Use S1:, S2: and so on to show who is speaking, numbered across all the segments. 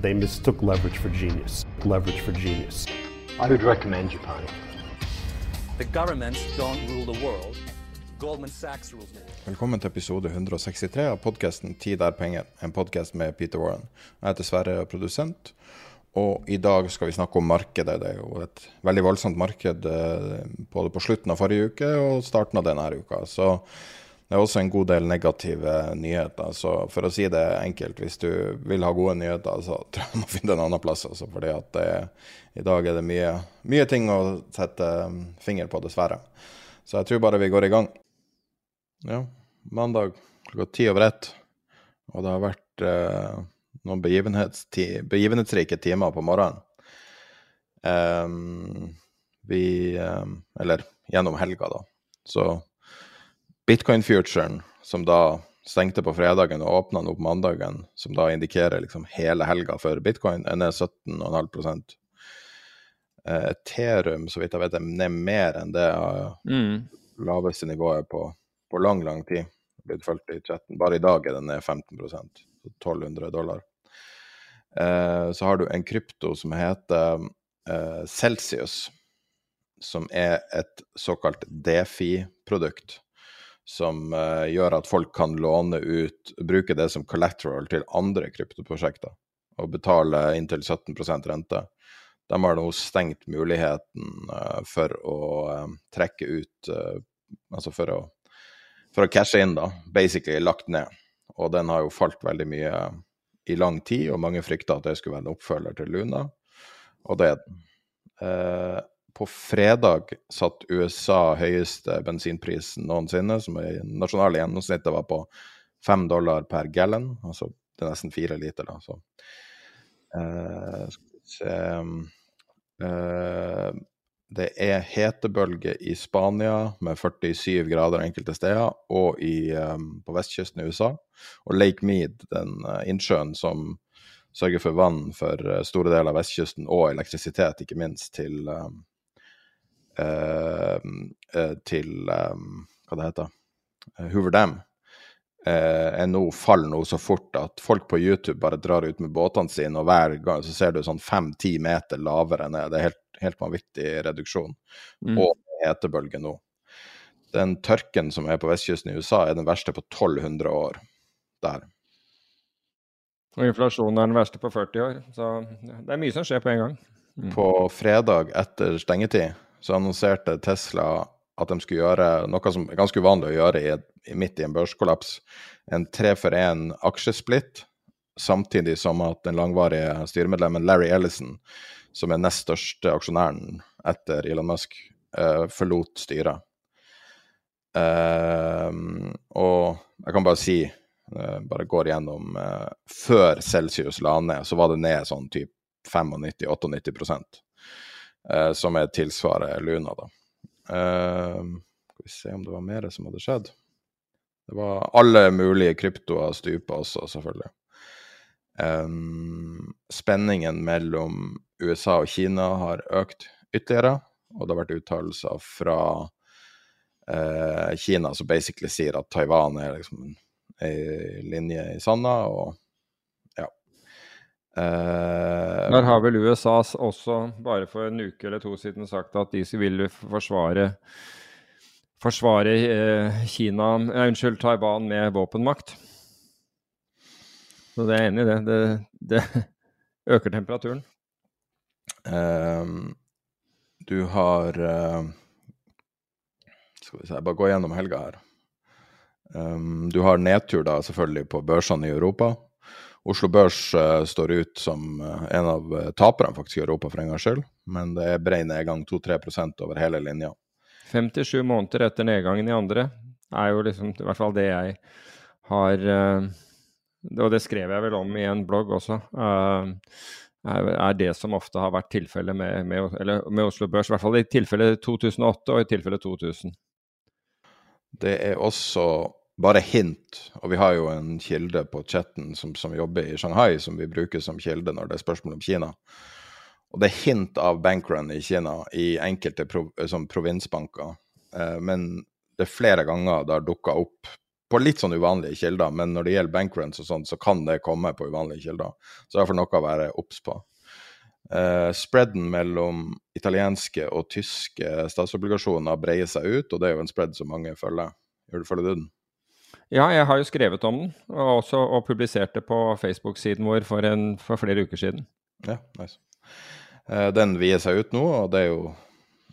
S1: They mistook leverage for genius. Leverage for genius.
S2: I would recommend Japan.
S3: The governments don't rule the world. Goldman Sachs rules the world.
S4: Velkommen til episode 163 av podkasten 'Tid er penger', en podkast med Peter Warren. Jeg heter Sverre, er produsent, og i dag skal vi snakke om markedet. Det er jo et veldig voldsomt marked eh, både på slutten av forrige uke og starten av denne uka. Så det er også en god del negative nyheter. Så for å si det enkelt, hvis du vil ha gode nyheter, så tror jeg du må finne en annen plass. Altså, fordi at i dag er det mye, mye ting å sette um, finger på, dessverre. Så jeg tror bare vi går i gang. Ja, mandag klokka ti over ett. Og det har vært eh, noen begivenhetsrike timer på morgenen. Um, vi um, Eller gjennom helga, da. Så bitcoin-futuren, som da stengte på fredagen og åpna nå på mandagen, som da indikerer liksom hele helga for bitcoin, er ned 17,5 eh, Ethereum, så vidt jeg vet, er ned mer enn det mm. laveste nivået på, på lang, lang tid. Blitt fulgt i chatten. Bare i dag er den ned 15 så 1200 dollar. Eh, så har du en krypto som heter eh, Celsius, som er et såkalt Defi-produkt. Som uh, gjør at folk kan låne ut, bruke det som collateral til andre kryptoprosjekter. Og betale inntil 17% rente. De har nå stengt muligheten uh, for å uh, trekke ut Altså for å, for å cashe inn, da. Basically lagt ned. Og den har jo falt veldig mye i lang tid, og mange frykta at det skulle være en oppfølger til Luna, og det er den. På fredag satt USA høyeste bensinprisen noensinne, som i nasjonale gjennomsnittet var på fem dollar per gallon, altså det er nesten fire liter, da. Så. Eh, eh, Det er hetebølge i Spania med 47 grader enkelte steder, og i, eh, på vestkysten i USA. Og Lake Mead, den eh, innsjøen som sørger for vann for eh, store deler av vestkysten, og elektrisitet, ikke minst, til eh, til eh, hva det heter, eh, Hoover Dam, eh, er nå faller nå så fort at folk på YouTube bare drar ut med båtene sine, og hver gang så ser du sånn fem-ti meter lavere ned. Det er helt, helt vanvittig reduksjon. Og hetebølge nå. Den tørken som er på vestkysten i USA, er den verste på 1200 år der.
S5: Og inflasjonen er den verste på 40 år. Så det er mye som skjer på en gang.
S4: På fredag etter stengetid så annonserte Tesla at de skulle gjøre noe som er ganske uvanlig å gjøre i midt i en børskollaps. En tre for én aksjesplitt, samtidig som at den langvarige styremedlemmen Larry Ellison, som er nest største aksjonæren etter Elon Musk, eh, forlot styret. Eh, og jeg kan bare si, eh, bare går gjennom eh, Før Celsius la ned, så var det ned sånn typ 95-98 eh, som er tilsvaret Luna, da. Eh, skal vi se om det var mer som hadde skjedd. Det var alle mulige kryptoer stupa også, selvfølgelig. Um, spenningen mellom USA og Kina har økt ytterligere, og det har vært uttalelser fra uh, Kina som basically sier at Taiwan er liksom ei linje i sanda, og. Eh,
S5: Der har vel USA også bare for en uke eller to siden sagt at de vil forsvare forsvare eh, Kina, eh, unnskyld, Taiwan med våpenmakt. Så det er jeg enig i det. det. Det øker temperaturen.
S4: Uh, du har uh, Skal vi se, bare gå gjennom helga her. Um, du har nedtur da selvfølgelig på børsene i Europa. Oslo Børs uh, står ut som uh, en av taperne faktisk i Europa for en gangs skyld, men det er bred nedgang, 2-3% over hele linja.
S5: 57 måneder etter nedgangen i andre er jo liksom i hvert fall det jeg har Og det skrev jeg vel om i en blogg også. Er det som ofte har vært tilfellet med, med, med, Oslo Børs. I hvert fall i tilfelle 2008 og i tilfelle 2000.
S4: Det er også bare hint, og vi har jo en kilde på chatten som, som, jobber i Shanghai, som vi bruker som kilde når det er spørsmål om Kina. Og det er hint av bankrun i Kina i enkelte prov, provinsbanker. Eh, men det er flere ganger det har dukka opp på litt sånn uvanlige kilder, men når det gjelder bankruns og sånn, så kan det komme på uvanlige kilder. Så det er for noe å være obs på. Uh, spreaden mellom italienske og tyske statsobligasjoner breier seg ut, og det er jo en spread som mange følger. Gjør du følger du den?
S5: Ja, jeg har jo skrevet om den, og også og publisert det på Facebook-siden vår for, en, for, flere uker siden.
S4: Ja, nice. Uh, den vier seg ut nå, og det er jo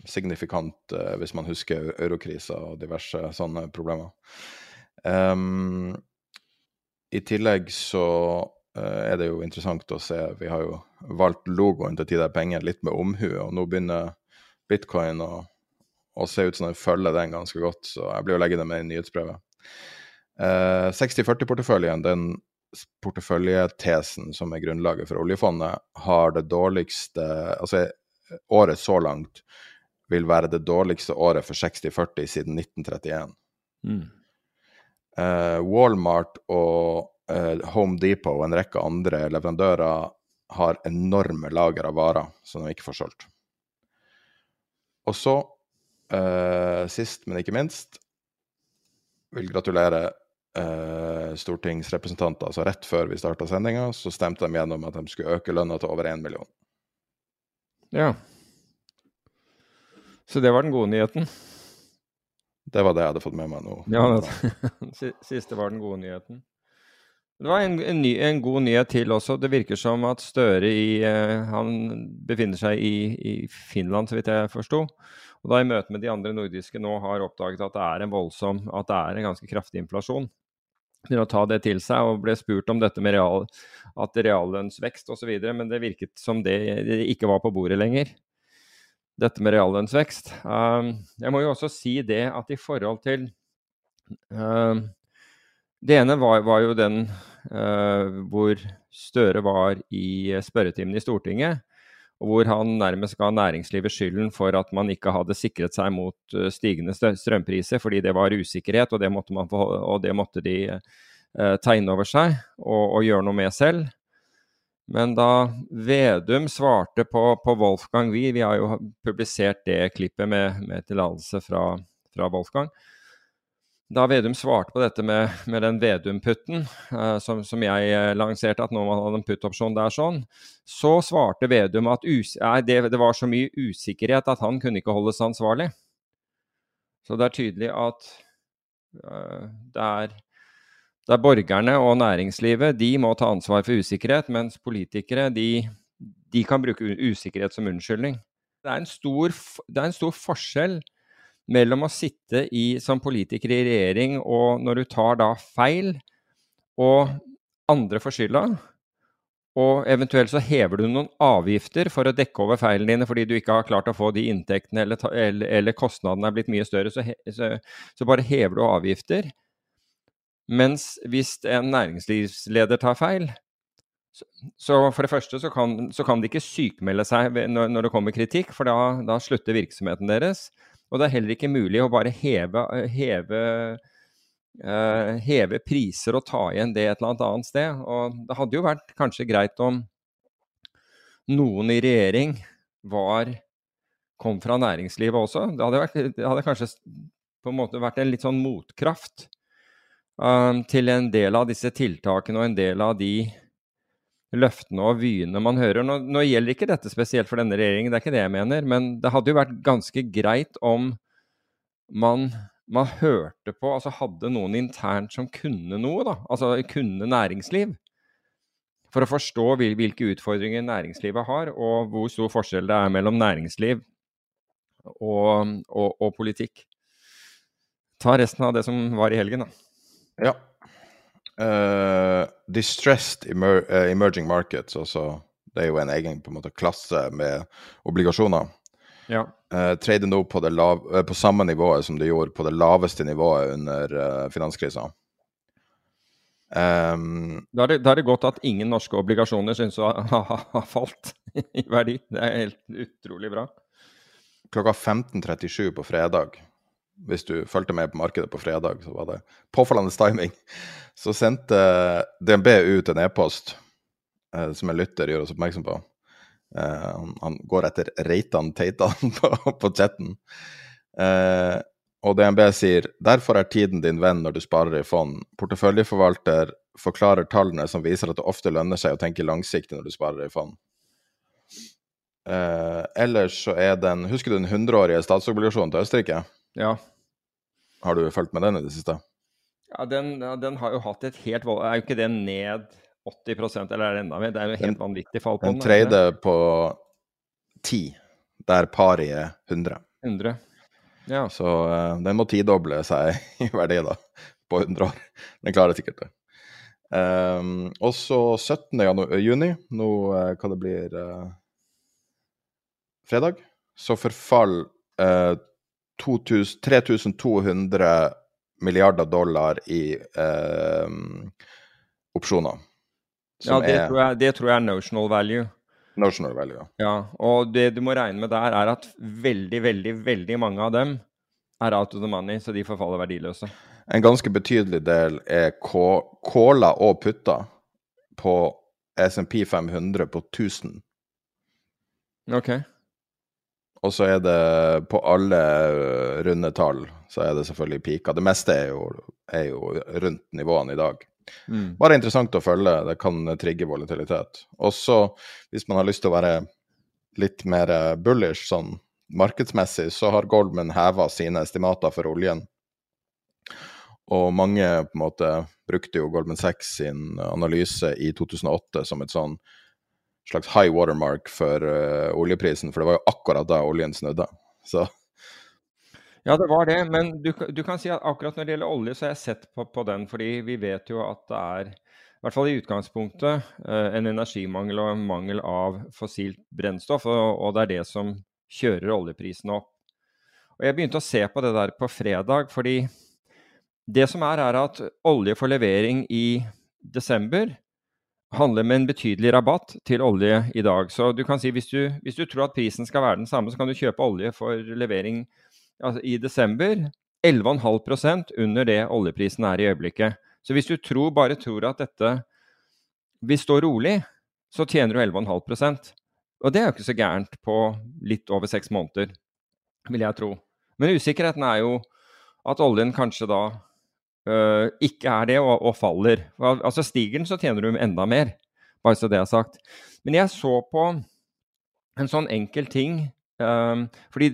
S4: signifikant uh, hvis man husker eurokrisa og diverse sånne problemer. Um, I tillegg så er det jo interessant å se Vi har jo valgt logoen til Tider penger litt med omhu, og nå begynner bitcoin å, å se ut som den følger den ganske godt, så jeg blir å legge det med i nyhetsbrevet. Uh, 60-40-porteføljen, den porteføljetesen som er grunnlaget for oljefondet, har det dårligste Altså året så langt vil være det dårligste året for 60-40 siden 1931. Mm. Eh, Walmart og eh, Home Depot og en rekke andre leverandører har enorme lager av varer som de ikke får solgt. Og så, eh, sist, men ikke minst, vil gratulere stortingsrepresentanter. Altså rett før vi starta sendinga, så stemte de gjennom at de skulle øke lønna til over én million.
S5: Ja. Så det var den gode nyheten?
S4: Det var det jeg hadde fått med meg nå.
S5: Ja, det, Siste var den gode nyheten. Det var en, en, ny, en, god nyhet til også. Det virker som at Støre i, eh, han befinner seg i, i, Finland, så vidt jeg forsto. Og da i møte med de andre nordiske nå har oppdaget at det er en voldsom, at det er en ganske kraftig inflasjon. Til å ta det til seg, og ble spurt om dette med real, at reallønnsvekst osv., men det virket som det, ikke var på bordet lenger dette med reallønnsvekst. Um, jeg må jo også si det at i forhold til um, Det ene var, var jo den uh, hvor Støre var i spørretimen i Stortinget, og hvor han nærmest ga næringslivet skylden for at man ikke hadde sikret seg mot uh, stigende strømpriser, fordi det var usikkerhet, og det måtte, få, og det måtte de uh, ta inn over seg og, og gjøre noe med selv. Men da Vedum svarte på, på Wolfgang Wie, vi har jo publisert det klippet med, med tillatelse fra, fra, Wolfgang. Da Vedum svarte på dette med, med den Vedum-putten, uh, som, som, jeg uh, lanserte, at nå man hadde en putt-opsjon der sånn, så svarte Vedum at nei, det, det, var så mye usikkerhet at han kunne ikke holdes ansvarlig. Så det er tydelig at uh, det er der borgerne og næringslivet de må ta ansvar for usikkerhet, mens politikere de, de kan bruke usikkerhet som unnskyldning. Det er, stor, det er en stor, forskjell mellom å sitte i, som politiker i regjering og når du tar da feil, og andre får skylda, og eventuelt så hever du noen avgifter for å dekke over feilene dine fordi du ikke har klart å få de inntektene eller, eller, eller kostnadene er blitt mye større, så, så, så bare hever du avgifter. Mens hvis en næringslivsleder tar feil, så for det første så kan, så kan de ikke sykmelde seg når, når, det kommer kritikk, for da, da, slutter virksomheten deres. Og det er heller ikke mulig å bare heve, heve, uh, heve priser og ta igjen det et eller annet sted. Og det hadde jo vært kanskje greit om noen i regjering var, kom fra næringslivet også. Det hadde, vært, det hadde kanskje på en måte vært en litt sånn motkraft um, til en del av disse tiltakene og en del av de løftene og vyene man hører. Nå, nå, gjelder ikke dette spesielt for denne regjeringen, det er ikke det jeg mener, men det hadde jo vært ganske greit om man man hørte på, altså hadde noen internt som kunne noe, da. Altså kunne næringsliv. For å forstå hvilke utfordringer næringslivet har, og hvor stor forskjell det er mellom næringsliv og, og, og politikk. Ta resten av det som var i helgen,
S4: da. Ja. Uh, distressed emer uh, emerging markets, altså det er jo en egen på en måte, klasse med obligasjoner.
S5: Ja.
S4: Uh, trader nå på, på, samme nivået som det gjorde på det laveste nivået under uh, finanskrisa.
S5: Um, da, er det, da, er det, godt at ingen norske obligasjoner synes å ha, falt i verdi. Det er helt utrolig bra.
S4: Klokka 15.37 på fredag, hvis du fulgte med på markedet på fredag, så var det påfallende timing. Så sendte DNB ut en e-post eh, som en lytter gjør oss oppmerksom på. Eh, han, han, går etter Reitan Teitan på, på chatten. Eh, og DNB sier derfor er tiden din venn når du sparer i fond. Porteføljeforvalter forklarer tallene som viser at det ofte lønner seg å tenke langsiktig når du sparer i fond. Eh, ellers så er den Husker du den 100-årige statsobligasjonen til Østerrike?
S5: Ja.
S4: Har du fulgt med den i det siste?
S5: Ja, den, den har jo hatt et helt vold... Er jo ikke det ned 80% eller er det enda mer? Det er jo helt vanvittig fall på
S4: den. Den tredje på 10, der pari er 100.
S5: 100. Ja.
S4: Så uh, den må tidoble seg i verdi da, på 100 år. Den klarer sikkert det. Um, og så 17. juni, nå uh, hva det blir uh, fredag, så forfaller uh, 3200 milliarder dollar i opsjoner.
S5: Ja, det, er, tror jeg, det tror jeg er notional value.
S4: Notional value, ja.
S5: ja. Og det du må regne med der, er at veldig, veldig, veldig mange av dem er out of the money, så de forfaller verdiløse.
S4: En ganske betydelig del er kåla og putta på SMP 500 på 1000.
S5: Ok.
S4: Og så er det på alle runde tall, så er det selvfølgelig pika. Det meste er jo, er jo rundt nivåene i dag. Mm. Bare interessant å følge. Det kan trigge volatilitet. Og så, hvis man har lyst til å være litt mer bullish sånn markedsmessig, så har Goldman heva sine estimater for oljen. Og mange på en måte brukte jo Goldman Sachs sin analyse i 2008 som et sånn slags high watermark for uh, oljeprisen, for det var jo akkurat da oljen snudde. Så
S5: ja, det var det. Men du, du, kan si at akkurat når det gjelder olje, så har jeg sett på, på, den. Fordi vi vet jo at det er, i hvert fall i utgangspunktet, eh, en energimangel og en mangel av fossilt brennstoff. Og, og, det er det som kjører oljeprisen opp. Og Jeg begynte å se på det der på fredag, fordi det som er, er at olje for levering i desember handler med en betydelig rabatt til olje i dag. Så du kan si hvis du, hvis du tror at prisen skal være den samme, så kan du kjøpe olje for levering altså i desember 11,5% under det oljeprisen er i øyeblikket. Så hvis du tror, bare tror at dette vil stå rolig, så tjener du 11,5% Og det er jo ikke så gærent på litt over seks måneder, vil jeg tro. Men usikkerheten er jo at oljen kanskje da øh, ikke er det, og, og, faller. Altså Stiger den, så tjener du enda mer. Bare så det er sagt. Men jeg så på en sånn enkel ting Um, fordi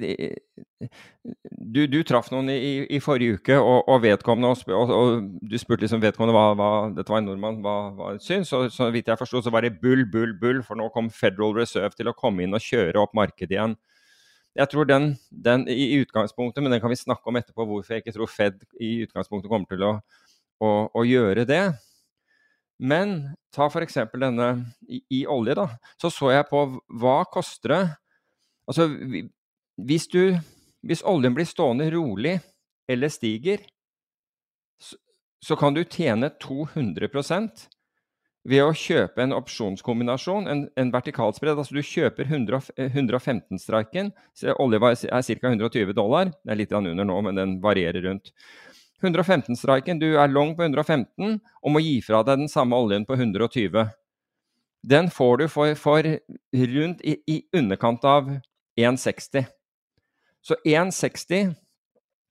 S5: du, du traff noen i, i, forrige uke, og, og vedkommende og, og, du spurte liksom vedkommende hva, hva dette var en nordmann, hva, hva syns. Og så vidt jeg forsto, så var det bull, bull, bull, for nå kom Federal Reserve til å komme inn og kjøre opp markedet igjen. Jeg tror den, den i, utgangspunktet, men den kan vi snakke om etterpå, hvorfor jeg ikke tror Fed i utgangspunktet kommer til å, å, å gjøre det. Men ta f.eks. denne i, i olje, da. Så så jeg på hva koster det Altså, hvis, du, hvis oljen blir stående rolig eller stiger, så, så kan du tjene 200 ved å kjøpe en opsjonskombinasjon, en, en vertikalspredd. Altså du kjøper 115-streiken. Olje er ca. 120 dollar. Det er litt under nå, men den varierer rundt. 115-streiken, du er long på 115 og må gi fra deg den samme oljen på 120. Den får du for, for rundt i, i underkant av 1,60. Så 1,60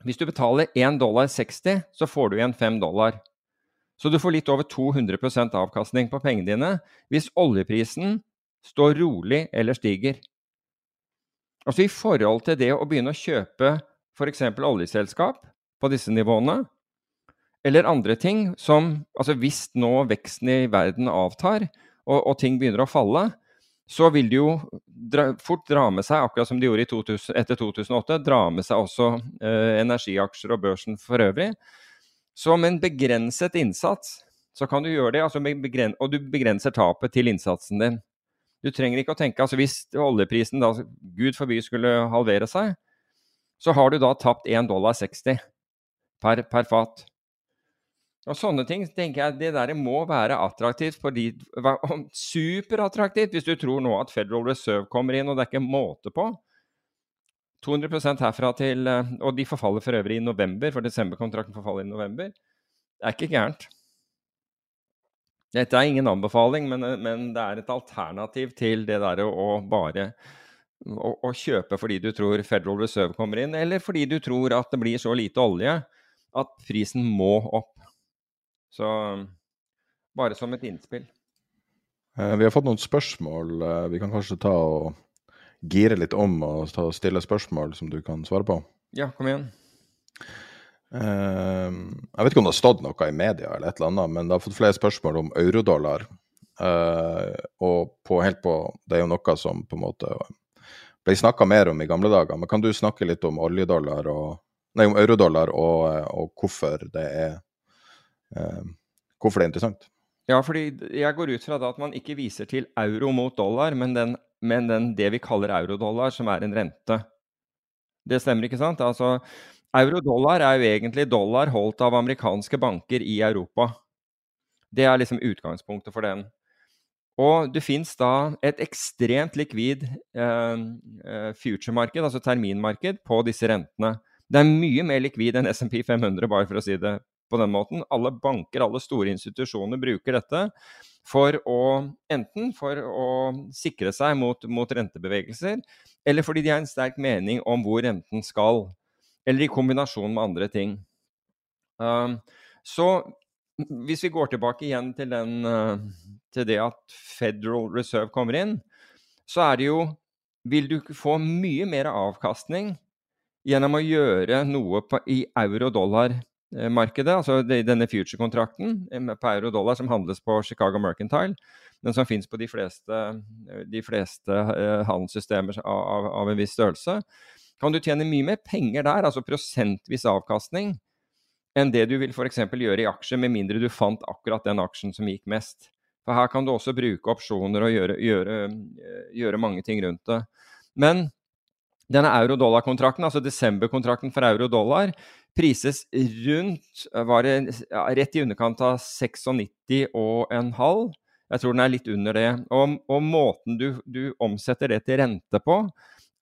S5: Hvis du betaler 1 dollar 60, så får du igjen 5 dollar. Så du får litt over 200% avkastning på pengene dine hvis oljeprisen står rolig eller stiger. Altså I forhold til det å begynne å kjøpe f.eks. oljeselskap, på disse nivåene. Eller andre ting som Altså hvis nå veksten i verden avtar, og, og ting begynner å falle, så vil det jo dra, fort dra med seg, akkurat som de gjorde 2000, etter 2008, dra med seg også eh, energiaksjer og børsen for øvrig. Så med en begrenset innsats så kan du gjøre det, altså og du begrenser tapet til innsatsen din. Du trenger ikke å tenke altså Hvis oljeprisen da, gud forby, skulle halvere seg, så har du da tapt 1,60 dollar per, per fat. Og sånne ting tenker jeg det der må være attraktivt for de Superattraktivt hvis du tror nå at Federal Reserve kommer inn, og det er ikke måte på. 200 herfra til eh, Og de forfaller for øvrig i november, for desemberkontrakten forfaller i november. Det er ikke gærent. Dette er ingen anbefaling, men, eh, men det er et alternativ til det der å bare å, å, kjøpe fordi du tror Federal Reserve kommer inn, eller fordi du tror at det blir så lite olje at prisen må opp. Så bare som et innspill.
S4: Eh, vi har fått noen spørsmål. Vi kan kanskje ta og gire litt om og stille spørsmål som du kan svare på?
S5: Ja, kom igjen.
S4: Uh, jeg vet ikke om det har stått noe i media, eller et eller annet, men det har fått flere spørsmål om eurodollar. Uh, og på, helt på, det er jo noe som på en måte ble snakka mer om i gamle dager. Men kan du snakke litt om oljedollar og, nei, om eurodollar og, og hvorfor det er uh, hvorfor det er interessant?
S5: Ja, fordi jeg går ut fra da at man ikke viser til euro mot dollar, men den men den, det vi kaller eurodollar, som er en rente. Det stemmer, ikke sant? Altså, Eurodollar er jo egentlig dollar holdt av amerikanske banker i Europa. Det er liksom utgangspunktet for den. Og det fins da et ekstremt likvid eh, eh, future-marked, altså terminmarked, på disse rentene. Det er mye mer likvid enn SMP 500, bare for å si det på den måten. Alle banker, alle store institusjoner bruker dette for å enten for å sikre seg mot, mot rentebevegelser, eller fordi de har en sterk mening om hvor renten skal. Eller i kombinasjon med andre ting. Uh, så hvis vi går tilbake igjen til, den, uh, til det at Federal Reserve kommer inn, så er det jo Vil du få mye mer avkastning gjennom å gjøre noe på, i euro-dollar markedet, altså denne future-kontrakten eh, på euro-dollar som handles på Chicago Mercantile, men som fins på de fleste, eh, de fleste handelssystemer av, av, en viss størrelse, kan du tjene mye mer penger der, altså prosentvis avkastning, enn det du vil f.eks. gjøre i aksjer, med mindre du fant akkurat den aksjen som gikk mest. For her kan du også bruke opsjoner og gjøre, gjøre, gjøre mange ting rundt det. Men denne euro-dollar-kontrakten, altså desember-kontrakten for euro-dollar, prises rundt var det, ja, rett i underkant av 96,5. Jeg tror den er litt under det. Og, og måten du, du, omsetter det til rente på,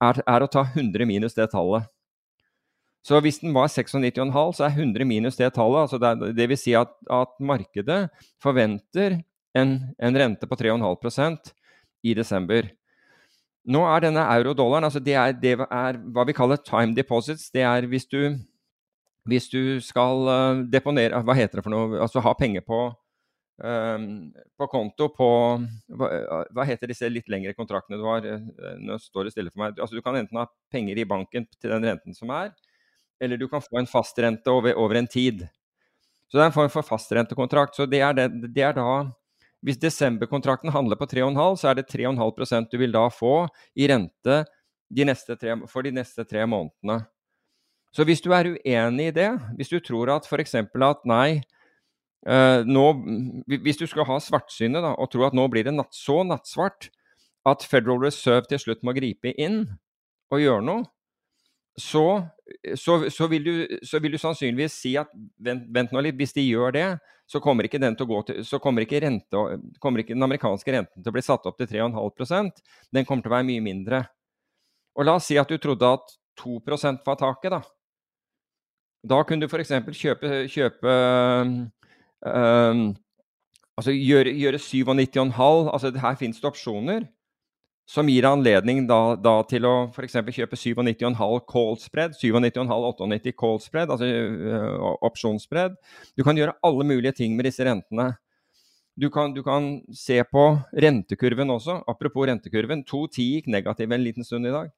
S5: er, er, å ta 100 minus det tallet. Så hvis den var 96,5, så er 100 minus det tallet. Altså det, det vil si at, at markedet forventer en, en rente på 3,5% i desember. Nå er denne euro-dollaren altså det, er, det er hva vi kaller time deposits. Det er hvis du hvis du skal uh, deponere Hva heter det for noe? Altså ha penger på, um, på konto på hva, hva, heter disse litt lengre kontraktene du har? Uh, nå står det stille for meg. Altså Du kan enten ha penger i banken til den renten som er, eller du kan få en fastrente over, over en tid. Så det er en form for fastrentekontrakt. Så det er, det, det er da Hvis desemberkontrakten handler på 3,5, så er det 3,5% du vil da få i rente de tre, for de neste tre månedene. Så hvis du er uenig i det, hvis du tror at f.eks. at nei uh, nå, Hvis du skal ha svartsynet og tro at nå blir det natt, så nattsvart at Federal Reserve til slutt må gripe inn og gjøre noe, så, så, så, vil, du, så vil, du, sannsynligvis si at vent, vent, nå litt, hvis de gjør det, så kommer ikke, den, til kommer ikke, rente, kommer ikke den amerikanske renten til å bli satt opp til 3,5% Den kommer til å være mye mindre. Og la oss si at du trodde at 2% var taket, da. Da kunne du f.eks. kjøpe, kjøpe um, Altså gjøre, gjøre 97,5 altså Her finnes det opsjoner som gir anledning da, da til å f.eks. kjøpe 97,5 call spread, 97,5-98 call spread, altså uh, opsjonsspread. Du kan gjøre alle mulige ting med disse rentene. Du kan, du kan, se på rentekurven også. Apropos rentekurven. 2,10 gikk negativ en liten stund i dag.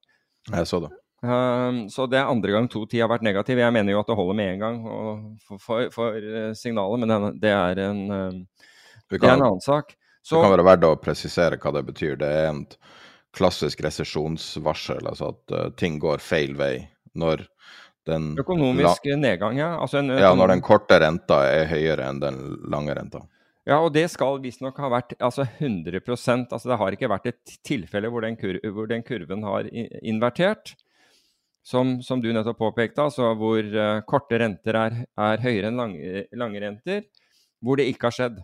S4: Jeg så det.
S5: Um, så det er andre gang 2.10 har vært negativ. Jeg mener jo at det holder med én gang for, for, for uh, signalet, men det, er en, um, det er en annen sak.
S4: Så, det kan være verdt å presisere hva det betyr. Det er en klassisk resesjonsvarsel, altså at uh, ting går feil vei når den
S5: Økonomisk nedgang, ja. Altså en,
S4: ja, når den korte renta er høyere enn den lange renta.
S5: Ja, og det skal visstnok ha vært altså 100% altså Det har ikke vært et tilfelle hvor den, kur hvor den kurven har invertert. Som, som, du nettopp påpekte, altså hvor uh, korte renter er, er høyere enn lange, lange, renter. Hvor det ikke har skjedd.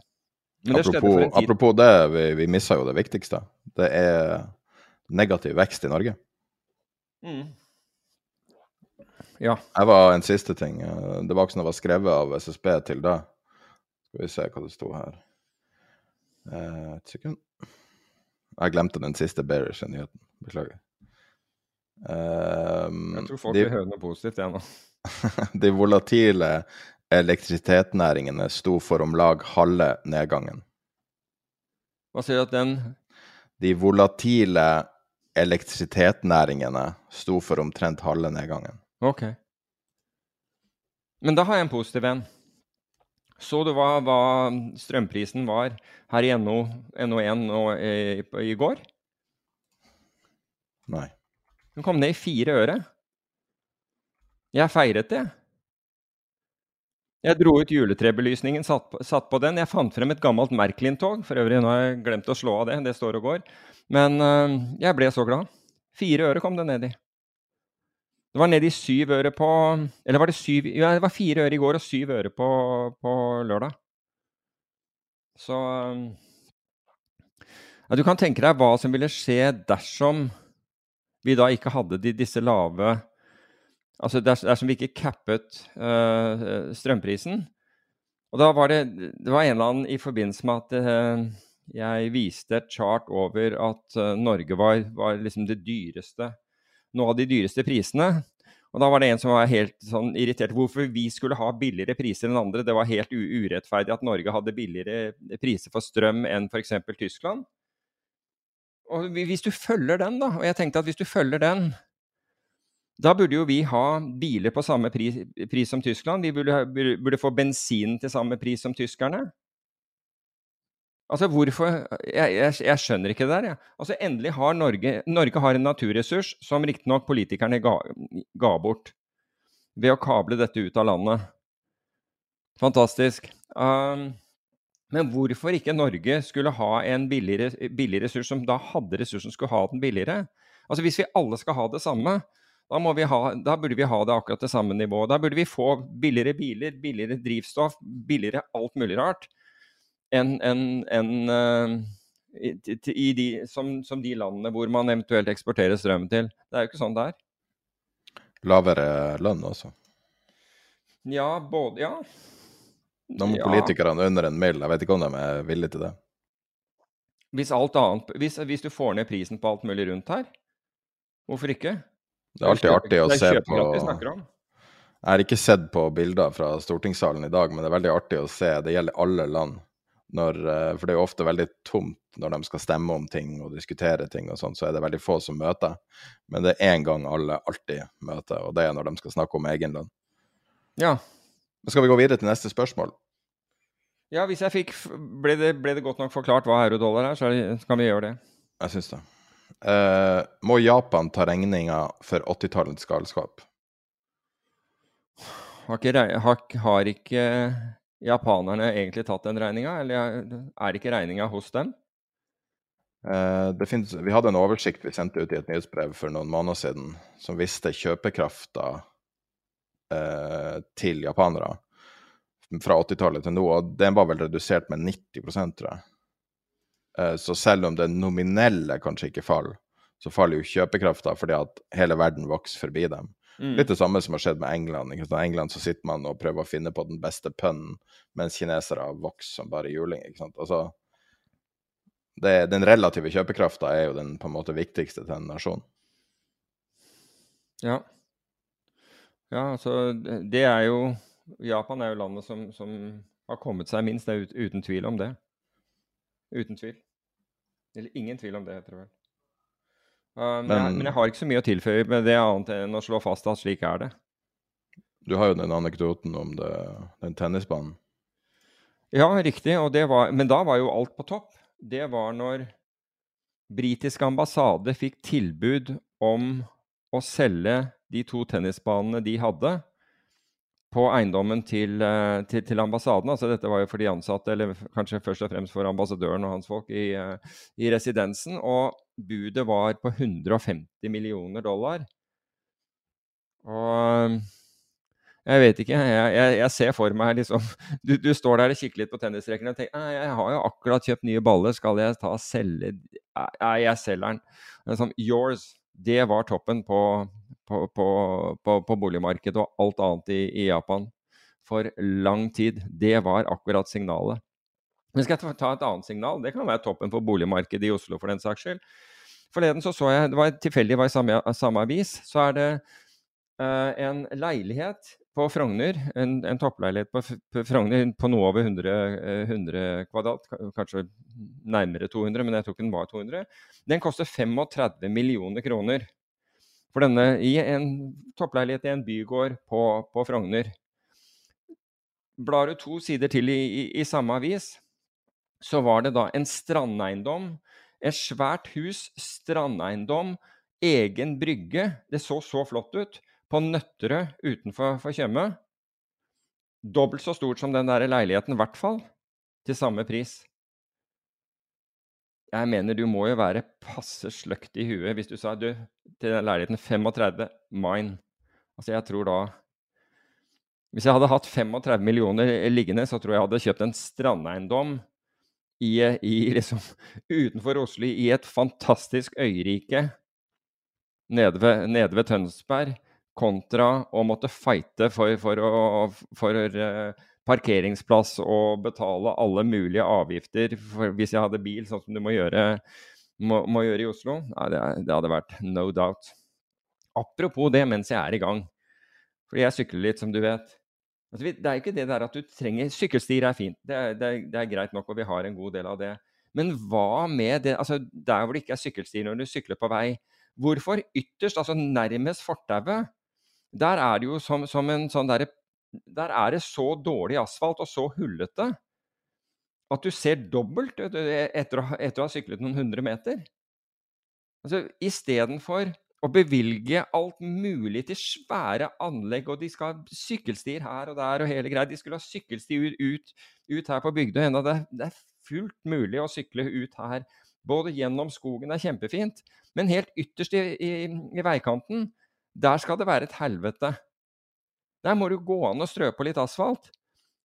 S4: Men apropos, det skjedde for en tid. Apropos det, vi, vi missa jo det viktigste. Det er negativ vekst i Norge. Mm.
S5: Ja.
S4: Jeg var en siste ting. Det var ikke sånn det var skrevet av SSB til det. Skal vi se hva det sto her. Eh, et sekund. Jeg glemte den siste bearish-nyheten. Beklager.
S5: Um, jeg tror folk de, vil høre noe positivt, jeg nå.
S4: de volatile elektrisitetsnæringene sto for om lag halve nedgangen.
S5: Hva sier du at den
S4: De volatile elektrisitetsnæringene sto for omtrent halve nedgangen.
S5: Ok. Men da har jeg en positiv en. Så du hva, hva strømprisen var her i NO, NO1 nå i, i, går?
S4: Nei.
S5: Den kom ned i fire øre. Jeg feiret det. Jeg dro ut juletrebelysningen, satt på, satt på den. Jeg fant frem et gammelt Merklin-tog. For øvrig, nå har jeg glemt å slå av det. Det står og går. Men øh, jeg ble så glad. Fire øre kom det ned i. Det var ned i syv øre på Eller var det syv Ja, det var fire øre i går og syv øre på, på lørdag. Så ja, Du kan tenke deg hva som ville skje dersom vi da ikke hadde de, disse lave Altså dersom vi ikke cappet uh, strømprisen. Og da var det Det var en eller annen i forbindelse med at uh, jeg viste et chart over at uh, Norge var, var liksom det dyreste noe av de dyreste prisene. Og da var det en som var helt sånn irritert hvorfor vi skulle ha billigere priser enn andre. Det var helt urettferdig at Norge hadde billigere priser for strøm enn f.eks. Tyskland. Og hvis du følger den, da, og jeg tenkte at hvis du følger den, da burde jo vi ha biler på samme pris, pris som Tyskland. Vi burde, burde få bensin til samme pris som tyskerne. Altså hvorfor Jeg, jeg, jeg skjønner ikke det der, jeg. Altså endelig har Norge Norge har en naturressurs som riktignok politikerne ga, ga, bort ved å kable dette ut av landet. Fantastisk. Um, men hvorfor ikke Norge skulle ha en billig, billig ressurs som da hadde ressursen, skulle ha den billigere? Altså Hvis vi alle skal ha det samme, da, ha, da, burde vi ha det akkurat det samme nivået. Da burde vi få billigere biler, billigere drivstoff, billigere alt mulig rart enn en, en, uh, i, de, som, som, de landene hvor man eventuelt eksporterer strøm til. Det er jo ikke sånn det er.
S4: Lavere lønn også?
S5: Ja, både Ja.
S4: Nå må ja. politikerne under en mill. Jeg vet ikke om de er villige til det.
S5: Hvis, annet, hvis, hvis du får ned prisen på alt mulig rundt her, hvorfor ikke?
S4: Det er alltid artig å se på Jeg har ikke sett på bilder fra stortingssalen i dag, men det er veldig artig å se. Det gjelder alle land. Når, eh, for det er jo ofte veldig tomt når de skal stemme om ting og diskutere ting, og sånn, så er det veldig få som møter. Men det er én gang alle alltid møter, og det er når de skal snakke om egen lønn.
S5: Ja.
S4: Men skal vi gå videre til neste spørsmål?
S5: Ja, hvis jeg fikk Ble det, ble det godt nok forklart hva euro-dollar er, så kan vi gjøre det.
S4: Jeg syns det. Uh, må Japan ta regninga for 80-tallets galskap?
S5: Har ikke, har, har ikke japanerne egentlig tatt den regninga, eller er ikke regninga hos dem?
S4: Eh, finnes, vi hadde en oversikt vi sendte ut i et nyhetsbrev for noen måneder siden, som viste kjøpekrafta eh, til japanere fra 80-tallet til nå, og den var vel redusert med 90 tror jeg. Eh, så selv om det nominelle kanskje ikke faller, så faller jo kjøpekrafta fordi at hele verden vokser forbi dem. Mm. Litt det samme som har skjedd med England. I England så sitter man og prøver å finne på den beste pønnen, mens kinesere vokser som bare juling. ikke sant? Altså, det, den relative kjøpekrafta er jo den på en måte viktigste til en nasjon.
S5: Ja. Ja, altså det er jo Japan er jo landet som, som har kommet seg minst. Det er uten tvil om det. Uten tvil. Eller ingen tvil om det, heter det vel. Uh, men, men, jeg, har ikke så mye å tilføye med det annet enn å slå fast at slik er det.
S4: Du har jo den anekdoten om det, den tennisbanen.
S5: Ja, riktig. Var, men da var jo alt på topp. Det var når britisk ambassade fikk tilbud om å selge de to tennisbanene de hadde, på eiendommen til, eh, til, til, ambassaden. Altså, dette var jo for de ansatte, eller kanskje først og fremst for ambassadøren og hans folk i, eh, i residensen. Og budet var på 150 millioner dollar. Og jeg vet ikke. Jeg, jeg, jeg ser for meg liksom du, du, står der og kikker litt på tennisrekkene og tenker jeg har jo akkurat kjøpt nye baller, skal jeg ta og selge Nei, jeg selger den. Sånn, yours. Det var toppen på, på, på, på boligmarkedet og alt annet i, i, Japan for lang tid. Det var akkurat signalet. Men skal jeg ta et annet signal? Det kan være toppen for boligmarkedet i Oslo, for den saks skyld. Forleden så, så jeg, det var tilfeldig var i samme, samme avis, så er det uh, en leilighet på Frogner, en, en toppleilighet på, på, Frogner på noe over 100, 100, eh, kvadrat, kanskje nærmere 200, men jeg tror ikke den var 200, den koster 35 millioner kroner. For denne i en toppleilighet i en bygård på, på Frogner. Blar du to sider til i, i, i samme avis, så var det da en strandeiendom. Et svært hus, strandeiendom, egen brygge. Det så så flott ut på Nøtterøy utenfor Tjøme. Dobbelt så stort som den der leiligheten, i hvert fall. Til samme pris. Jeg mener du må jo være passe sløkt i huet hvis du sa du, til leiligheten 35 mine. Altså, jeg tror da Hvis jeg hadde hatt 35 millioner liggende, så tror jeg jeg hadde kjøpt en strandeiendom i, i liksom, utenfor Oslo, i et fantastisk øyrike nede ved, nede ved Tønsberg kontra å måtte fighte for, for, å, for uh, parkeringsplass og betale alle mulige avgifter hvis jeg hadde bil, sånn som du må gjøre, må, må gjøre i Oslo. Nei, det, det, hadde vært no doubt. Apropos det mens jeg er i gang, fordi jeg sykler litt, som du vet. Altså, det er ikke det der at du trenger Sykkelstier er fint, det er, det, er, det er, greit nok, og vi har en god del av det. Men hva med det altså der hvor det ikke er sykkelstier når du sykler på vei? Hvorfor ytterst, altså nærmest fortauet, der er det jo som, som en sånn derre Der er det så dårlig asfalt og så hullete at du ser dobbelt etter, etter å ha syklet noen hundre meter. Altså, Istedenfor å bevilge alt mulig til svære anlegg, og de skal ha sykkelstier her og der og hele greia. De skulle ha sykkelstier ut, ut, her på Bygdøy. ennå. det, det, er fullt mulig å sykle ut her. Både gjennom skogen, det er kjempefint, men helt ytterst i, i, i veikanten der skal det være et helvete. Der må du gå an og strø på litt asfalt.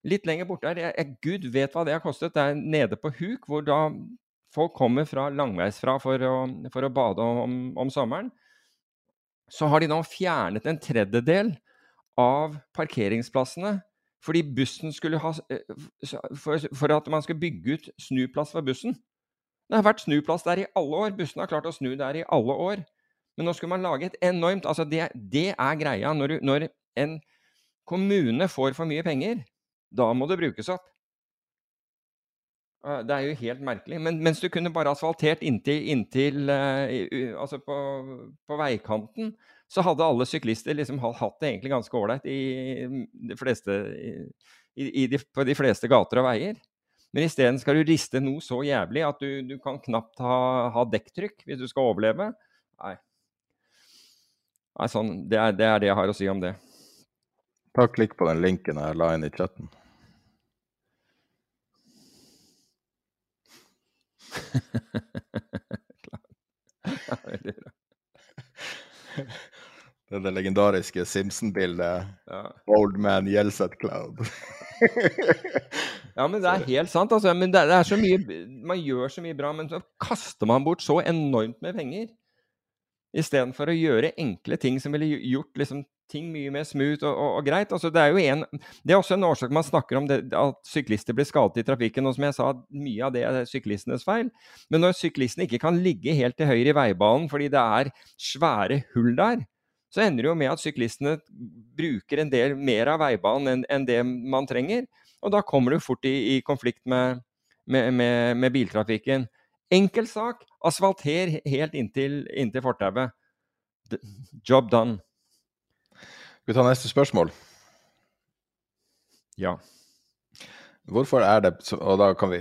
S5: Litt lenger borte der, jeg, Gud vet hva det har kostet. Det er nede på huk, hvor da folk kommer fra langveisfra for å, for å bade om, om, sommeren. Så har de nå fjernet en tredjedel av parkeringsplassene fordi bussen skulle ha eh, for, for, at man skulle bygge ut snuplass for bussen. Det har vært snuplass der i alle år. Bussen har klart å snu der i alle år. Men nå skulle man lage et enormt altså det, det er greia. Når, du, når, en kommune får for mye penger, da må det brukes opp. Det er jo helt merkelig. Men mens du kunne bare asfaltert inntil, inntil uh, Altså på, på, veikanten, så hadde alle syklister liksom hatt det egentlig ganske ålreit på de fleste gater og veier. Men isteden skal du riste noe så jævlig at du, du kan knapt ha, ha dekktrykk hvis du skal overleve. Nei, Nei, sånn, det er, det er, det jeg har å si om det.
S4: Ta og Klikk på den linken jeg la inn i chatten. det er det legendariske Simpson-bildet. Ja. Old man yells at cloud.
S5: ja, men det er helt sant. Altså. Men det, er så mye Man gjør så mye bra, men så kaster man bort så enormt med penger. Istedenfor å gjøre enkle ting som ville gjort liksom, ting mye mer smooth og, og, og greit. Altså, det, er jo en, det er også en årsak man snakker om det, at syklister blir skadet i trafikken. Og som jeg sa, mye av det er syklistenes feil. Men når syklistene ikke kan ligge helt til høyre i veibanen fordi det er svære hull der, så ender det jo med at syklistene bruker en del mer av veibanen enn, en det man trenger. Og da kommer du fort i, i konflikt med, med, med, med biltrafikken. Enkel sak. Asfalter helt inntil, inntil fortauet. Job done.
S4: Skal vi ta neste spørsmål?
S5: Ja.
S4: Hvorfor er det Og da kan vi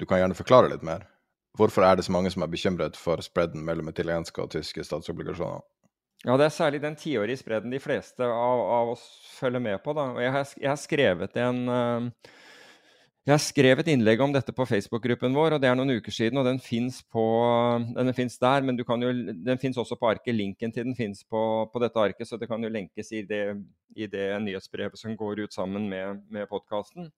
S4: Du kan gjerne forklare litt mer. Hvorfor er det så mange som er bekymret for spredden mellom italienske og tyske statsobligasjoner?
S5: Ja, det er særlig den tiårige spredden de fleste av, av, oss følger med på. Da. Og jeg har, jeg har skrevet en uh, jeg har skrevet innlegg om dette på Facebook-gruppen vår, og det er noen uker siden. og Den fins der, men jo, den fins også på arket. Linken til den fins på, på, dette arket, så det kan jo lenkes i det, i det nyhetsbrevet som går ut sammen med, med podkasten.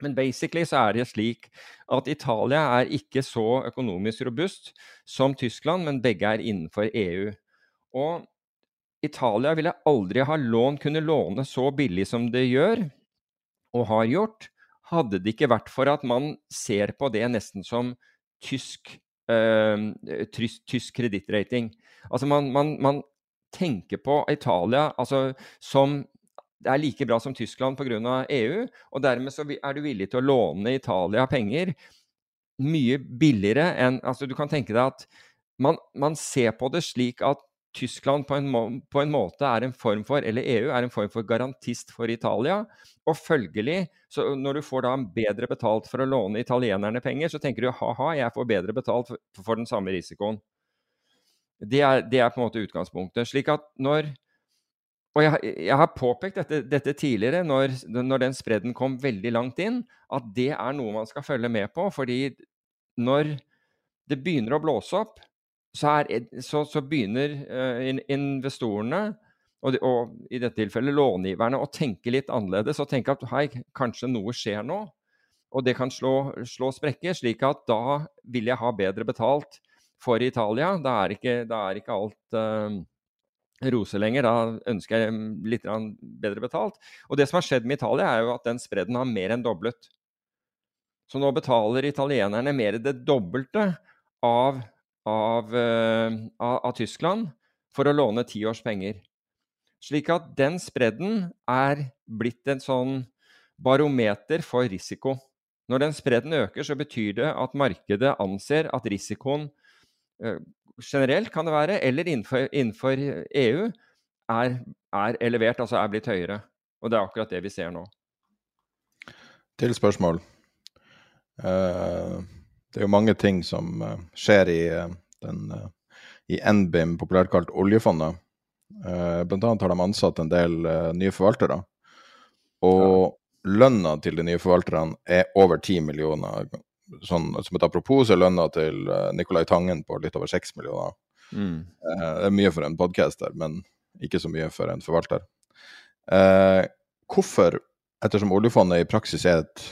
S5: Men basically så er det slik at Italia er ikke så økonomisk robust som Tyskland, men begge er innenfor EU. Og Italia ville aldri ha lån, kunne låne så billig som det gjør, og har gjort, hadde det ikke vært for at man ser på det nesten som tysk, øh, tysk, tysk kredittrating. Altså man, man, man, tenker på Italia altså som det er like bra som Tyskland pga. EU, og dermed så er du villig til å låne Italia penger mye billigere enn altså Du kan tenke deg at man, man ser på det slik at Tyskland på en, må, på en, måte er en form for, eller EU er en form for garantist for Italia. Og følgelig, når du får da bedre betalt for å låne italienerne penger, så tenker du ha-ha, jeg får bedre betalt for, for den samme risikoen. Det er, det er, på en måte utgangspunktet. Slik at når og jeg, jeg, har påpekt dette, dette tidligere, når, når, den spredden kom veldig langt inn, at det er noe man skal følge med på. fordi når det begynner å blåse opp, så, er, så, så begynner uh, investorene, og, de, og, i dette tilfellet långiverne, å tenke litt annerledes og tenke at hei, kanskje noe skjer nå. Og det kan slå, slå sprekker, slik at da vil jeg ha bedre betalt for Italia. Da er ikke, da er ikke alt uh, rose lenger. Da ønsker jeg litt bedre betalt. Og det som har skjedd med Italia, er jo at den spredden har mer enn doblet. Så nå betaler italienerne mer det dobbelte av, av, uh, av, av Tyskland for å låne ti års penger. Slik at den spredden er blitt en sånn barometer for risiko. Når den spredden øker, så betyr det at markedet anser at risikoen uh, generelt, kan det være, eller innenfor, innenfor EU, er, er, elevert, altså er blitt høyere. Og det er akkurat det vi ser nå.
S4: Til spørsmål. Uh, det er jo mange ting som uh, skjer i, uh, den, i NBIM, populært kalt oljefondet. blant annet har de ansatt en del nye forvaltere. Og lønna til de nye forvalterne er over 10 millioner sånn, Som et apropos er lønna til Nicolai Tangen på litt over seks millioner. Mm. Det er mye for en podcaster, men ikke så mye for en forvalter. Hvorfor, ettersom oljefondet i praksis er et,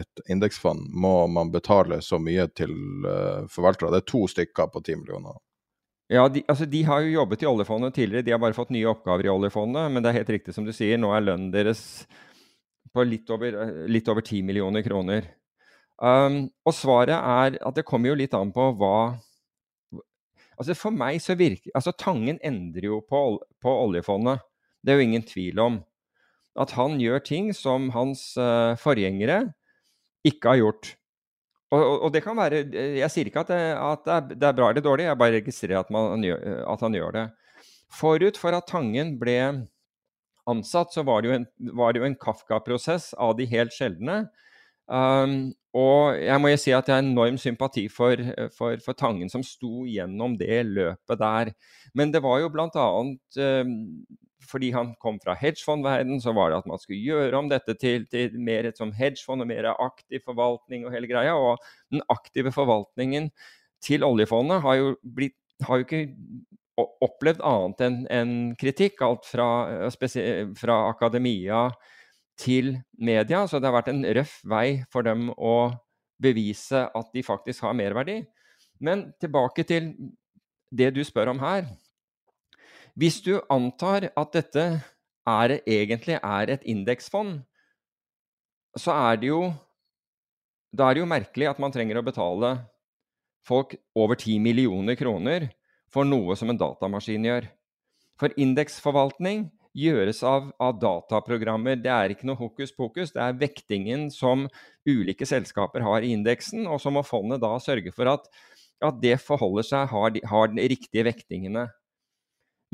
S4: et indeksfond, må man betale så mye til forvaltere? Det er to stykker på ti millioner.
S5: Ja, de, altså de, har jo jobbet i oljefondet tidligere, de har bare fått nye oppgaver i oljefondet. Men det er helt riktig som du sier, nå er lønnen deres på litt over, litt over 10 millioner kroner. Um, og svaret er at det kommer jo litt an på hva Altså For meg så virker Altså Tangen endrer jo på, på oljefondet. Det er jo ingen tvil om. At han gjør ting som hans uh, forgjengere ikke har gjort. Og, og, og, det kan være Jeg sier ikke at, det, at det, er, det, er, bra eller dårlig, jeg bare registrerer at, man, at han gjør det. Forut for at Tangen ble ansatt, så var det jo en, en Kafka-prosess av de helt sjeldne. Um, og jeg må jo si at jeg har enorm sympati for, for, for, Tangen som sto gjennom det løpet der. Men det var jo bl.a. Um, fordi han kom fra hedgefondverden, så var det at man skulle gjøre om dette til, til mer et som hedgefond og mer aktiv forvaltning og hele greia. Og den aktive forvaltningen til oljefondet har jo, blitt, har jo ikke opplevd annet enn en kritikk. Alt fra, fra akademia til media. Så det har vært en røff vei for dem å bevise at de faktisk har merverdi. Men tilbake til det du spør om her. Hvis du antar at dette er, egentlig er et indeksfond, så er det jo Da er det jo merkelig at man trenger å betale folk over 10 millioner kroner for noe som en datamaskin gjør. For indeksforvaltning gjøres av, av, dataprogrammer. Det er ikke noe hokus pokus. Det er vektingen som ulike selskaper har i indeksen, og så må fondet da sørge for at at det forholder seg, har de, har de riktige vektingene.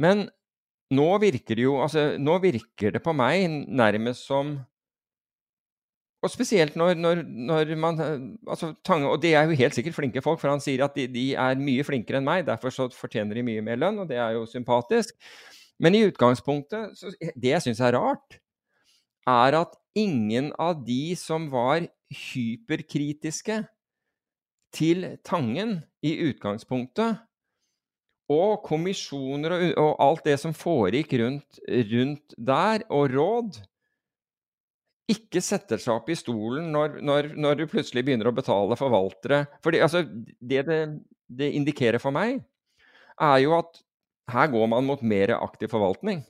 S5: Men nå virker det jo altså, Nå virker det på meg nærmest som og spesielt når, når, når man altså, Tange, Og de er jo helt sikkert flinke folk, for han sier at de, de, er mye flinkere enn meg. Derfor så fortjener de mye mer lønn, og det er jo sympatisk. Men i utgangspunktet så, Det jeg syns er rart, er at ingen av de som var hyperkritiske til Tangen i utgangspunktet, og kommisjoner og, og alt det som foregikk rundt, rundt der, og råd, ikke setter seg opp i stolen når, når, når, du plutselig begynner å betale forvaltere. For altså, det, det det indikerer for meg, er jo at her går man mot mer aktiv forvaltning.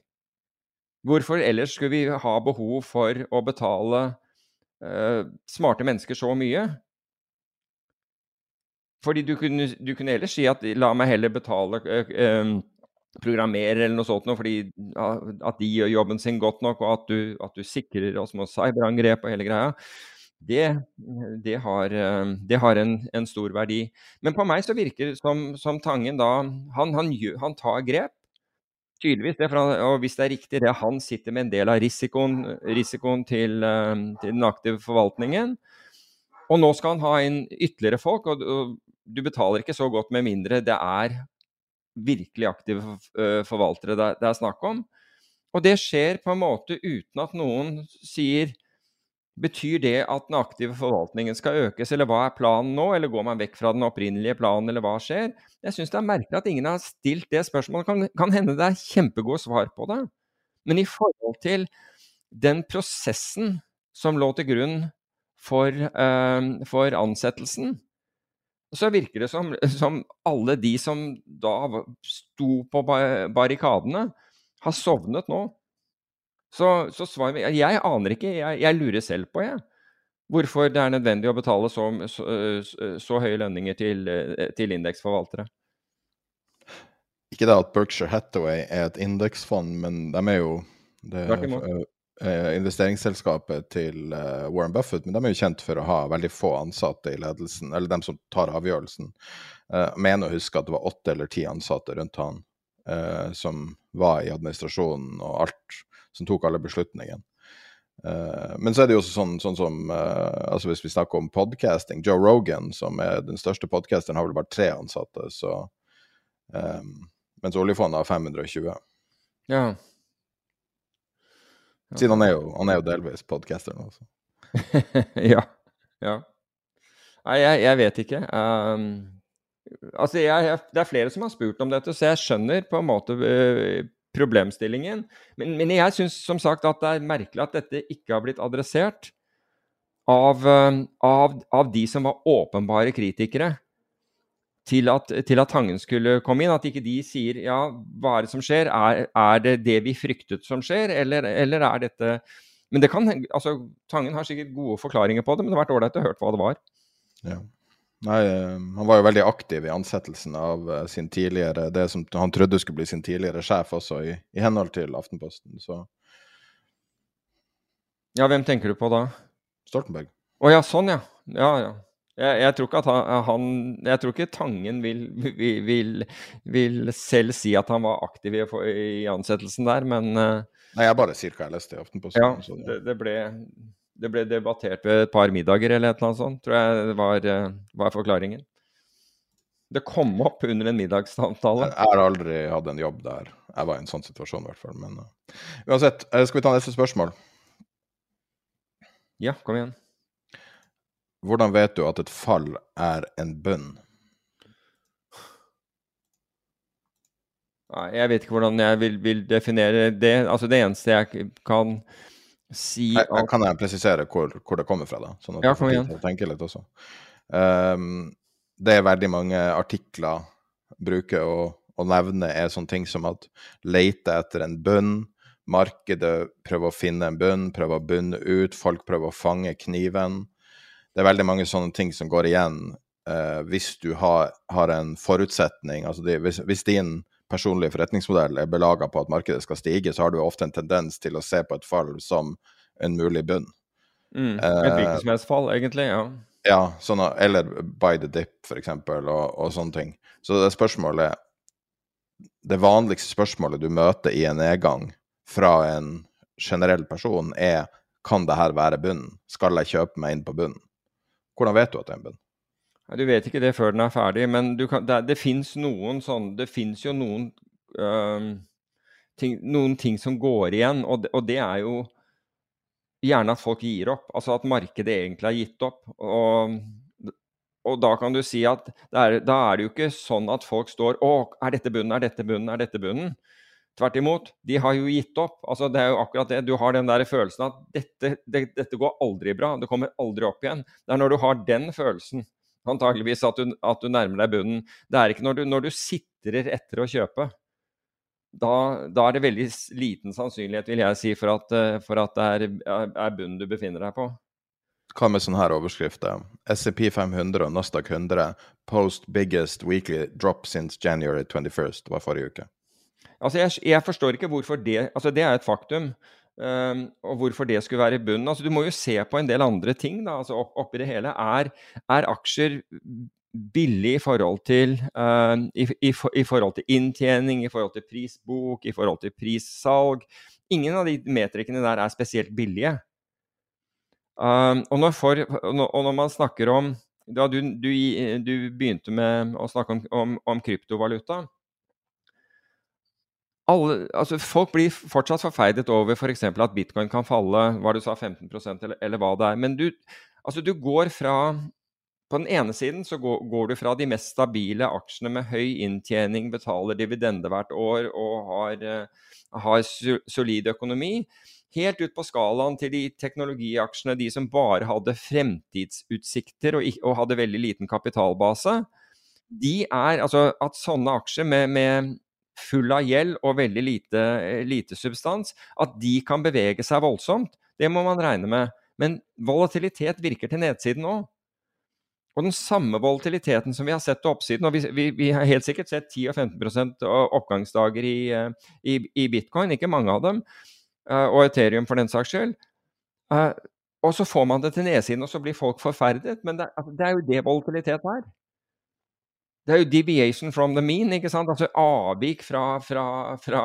S5: Hvorfor ellers skulle vi ha behov for å betale uh, smarte mennesker så mye? Fordi du kunne, du kunne, ellers si at la meg heller betale uh, programmerer eller noe sånt noe, fordi at de gjør jobben sin godt nok, og at du, at du sikrer oss mot cyberangrep og hele greia, det, det har, det har en, en, stor verdi. Men på meg så virker det som, som Tangen da han, han, han, tar grep. Tydeligvis det, han, og hvis det er riktig det, han sitter med en del av risikoen, risikoen til, til, den aktive forvaltningen. Og nå skal han ha inn ytterligere folk, og, og du betaler ikke så godt med mindre det er virkelig aktive eh, forvaltere det er snakk om. Og det skjer på en måte uten at noen sier Betyr det at den aktive forvaltningen skal økes, eller hva er planen nå? Eller går man vekk fra den opprinnelige planen, eller hva skjer? Jeg syns det er merkelig at ingen har stilt det spørsmålet. Kan, kan hende det er kjempegode svar på det. Men i forhold til den prosessen som lå til grunn for, uh, for ansettelsen, så virker det som, som, alle de som da sto på barrikadene, har sovnet nå. Så, så svaret Jeg aner ikke. Jeg, jeg, lurer selv på, jeg. Hvorfor det er nødvendig å betale så, så, så høye lønninger til, til indeksforvaltere.
S4: Ikke det at Berkshire Hathaway er et indeksfond, men de er jo det, eh, investeringsselskapet til eh, Warren Buffett, men de er jo kjent for å ha veldig få ansatte i ledelsen, eller dem som tar avgjørelsen. Jeg eh, mener å huske at det var åtte eller ti ansatte rundt han eh, som var i administrasjonen og alt, som tok alle beslutningene. Uh, men så er det jo også sånn, sånn som uh, altså Hvis vi snakker om podcasting Joe Rogan, som er den største podcasteren, har vel bare tre ansatte. Så, um, mens oljefondet har 520.
S5: Ja.
S4: Siden han er jo, han er jo delvis podcaster nå,
S5: ja. ja. Nei, jeg, jeg vet ikke. Um, altså, jeg, jeg, det er flere som har spurt om dette, så jeg skjønner på en måte problemstillingen. Men, men jeg syns som sagt at det er merkelig at dette ikke har blitt adressert av, uh, av, av de som var åpenbare kritikere til at, til at, Tangen skulle komme inn. At ikke de sier ja, hva er det som skjer? Er, er det det vi fryktet som skjer, eller, eller, er dette Men det kan, altså, Tangen har sikkert gode forklaringer på det, men det har vært ålreit å høre hva det var.
S4: Ja. Nei, eh, han var jo veldig aktiv i ansettelsen av eh, sin tidligere Det som han trodde skulle bli sin tidligere sjef også, i, i henhold til Aftenposten, så
S5: Ja, hvem tenker du på da?
S4: Stoltenberg.
S5: Å oh, ja, sånn ja. Ja, ja. Jeg, jeg, tror ikke at han, han, Jeg tror ikke Tangen vil, vil, vil, vil, selv si at han var aktiv i, i ansettelsen der, men
S4: Nei, jeg bare sier hva jeg leste i Aftenposten.
S5: Ja, det, det, ble, det, ble, debattert ved et par middager eller et eller annet sånt, tror jeg var, uh, var forklaringen. Det kom opp under en middagssamtale.
S4: Jeg har aldri hatt en jobb der jeg var i en sånn situasjon, i hvert fall. Men uh, uansett, skal vi ta neste spørsmål?
S5: Ja, kom igjen.
S4: Hvordan vet du at et fall er en bønn?
S5: Jeg vet ikke hvordan jeg vil, vil, definere det. Altså Det eneste jeg kan si
S4: at... jeg, Kan jeg presisere hvor, hvor, det kommer fra, da? Sånn
S5: at ja, kom igjen.
S4: Tenke litt også. Um, det veldig mange artikler bruker å, å, nevne er sånne ting som at lete etter en bunn, markedet prøver å finne en bunn, prøver å bunne ut, folk prøver å fange kniven det er veldig mange sånne ting som går igjen uh, hvis du har, har, en forutsetning. altså de, hvis, hvis, din personlige forretningsmodell er belaga på at markedet skal stige, så har du ofte en tendens til å se på et fall som en mulig bunn.
S5: Mm, et hvilket som helst fall, egentlig. ja.
S4: Ja, sånn, eller by the dip, eksempel, og, og sånne ting. Så det spørsmålet Det vanligste spørsmålet du møter i en nedgang fra en generell person, er kan det her være bunnen? Skal jeg kjøpe meg inn på bunnen? Hvordan vet du at det er en bunn?
S5: Du vet ikke det før den er ferdig, men kan, det, det fins noen sånn Det fins jo noen, øh, ting, noen ting som går igjen, og det, og det, er jo gjerne at folk gir opp. Altså at markedet egentlig har gitt opp. Og, og da kan du si at er, da er det jo ikke sånn at folk står Å, er dette bunnen, er dette bunnen, er dette bunnen? Tvert imot, de har jo gitt opp. Altså, det er jo akkurat det. Du har den der følelsen at dette, det, dette går aldri bra. Det kommer aldri opp igjen. Det er når du har den følelsen, antageligvis, at du, at du nærmer deg bunnen. Det er ikke når du, når du sitrer etter å kjøpe. Da, da, er det veldig liten sannsynlighet, vil jeg si, for at, eh, for at det er, er bunnen du befinner deg på.
S4: Hva med sånne her overskrifter? SCP 500 og Nasdaq 100 post biggest weekly drop since January 21st, det var forrige uke.
S5: Altså, jeg, jeg, forstår ikke hvorfor det Altså, det er et faktum. Um, og hvorfor det skulle være i bunnen. Altså, du må jo se på en del andre ting da, altså, opp, oppi det hele. Er, er aksjer billig i forhold til uh, i, i, i, forhold til inntjening, i forhold til prisbok, i forhold til prissalg? Ingen av de metrikene der er spesielt billige. Um, og, når for, og, når man snakker om da du, du, du begynte med å snakke om, om, om kryptovaluta, alle, altså folk blir fortsatt forferdet over f.eks. For at bitcoin kan falle hva du sa, 15% eller, eller hva det er. Men du, altså du går fra På den ene siden så går, går, du fra de mest stabile aksjene med høy inntjening, betaler dividende hvert år og har, uh, har solid økonomi, helt ut på skalaen til de teknologiaksjene, de som bare hadde fremtidsutsikter og, og hadde veldig liten kapitalbase. De er, altså At sånne aksjer med, med full av gjeld og veldig lite, eh, lite, substans, at de kan bevege seg voldsomt. Det må man regne med. Men volatilitet virker til nedsiden òg. Og den samme volatiliteten som vi har sett til oppsiden, og vi, vi, vi har helt sikkert sett 10 og 15% oppgangsdager i, eh, i, i, bitcoin, ikke mange av dem, eh, og Ethereum for den saks skyld. Og så får man det til nedsiden, og så blir folk forferdet. Men det, altså, det er jo det volatilitet er. Det er jo 'deviation from the mean', ikke sant? Altså avvik fra, fra, fra,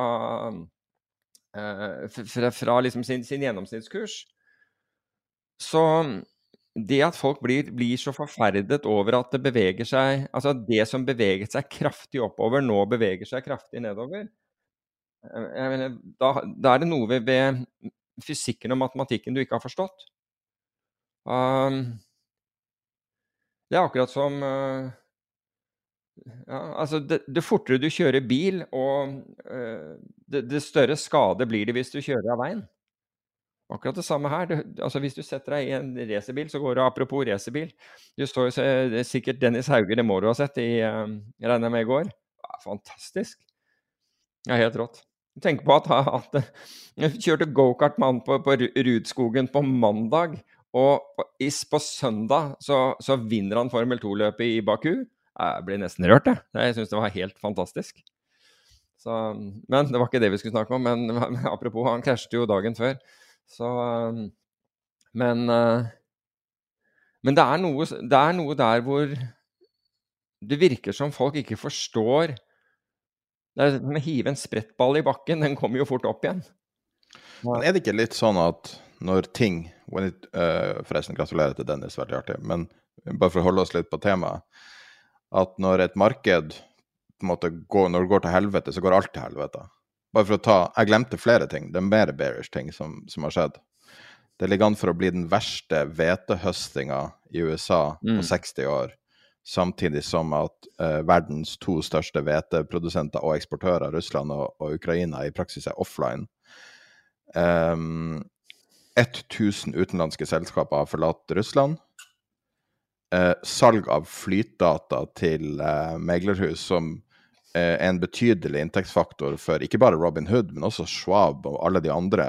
S5: uh, fra, fra liksom sin, sin, gjennomsnittskurs. Så det at folk blir, blir, så forferdet over at det beveger seg Altså at det som beveget seg kraftig oppover, nå beveger seg kraftig nedover eh, mener, da, da, er det noe ved, ved, fysikken og matematikken du ikke har forstått. Um, det er akkurat som uh, ja, altså det, det, fortere du kjører bil, og uh, det, det, større skade blir det hvis du kjører av veien. Akkurat det samme her. Du, altså hvis du setter deg i en racerbil, så går det apropos racerbil. Du står jo sikkert Dennis Hauger, det må du ha sett, i, uh, jeg med i går. Ja, fantastisk. Ja, helt rått. Tenk på at, at jeg kjørte gokart med han på, på Rudskogen på mandag, og på, på søndag så, så vinner han Formel 2-løpet i Baku. Jeg ble nesten rørt, jeg. Jeg syns det var helt fantastisk. Så, men det var ikke det vi skulle snakke om. Men, men apropos, han krasjet jo dagen før. Så Men eh, Men det er, noe, det er noe der hvor det virker som folk ikke forstår det er Å hive en sprettball i bakken, den kommer jo fort opp igjen.
S4: Men er det ikke litt sånn at når ting it, uh, Forresten, gratulerer til Dennis, veldig artig. Men bare for å holde oss litt på temaet at når et marked på en måte går, når det går til helvete, så går alt til helvete. Bare for å ta Jeg glemte flere ting. Det er mer bearish ting som, som har skjedd. Det ligger an for å bli den verste hvetehøstinga i USA mm. på 60 år. Samtidig som at eh, verdens to største hveteprodusenter og eksportører, Russland og, og, Ukraina, i praksis er offline. Um, 1000 utenlandske selskaper har forlatt Russland eh, salg av flytdata til eh, meglerhus som eh, er en betydelig inntektsfaktor for ikke bare Robin Hood, men også Schwab og alle de andre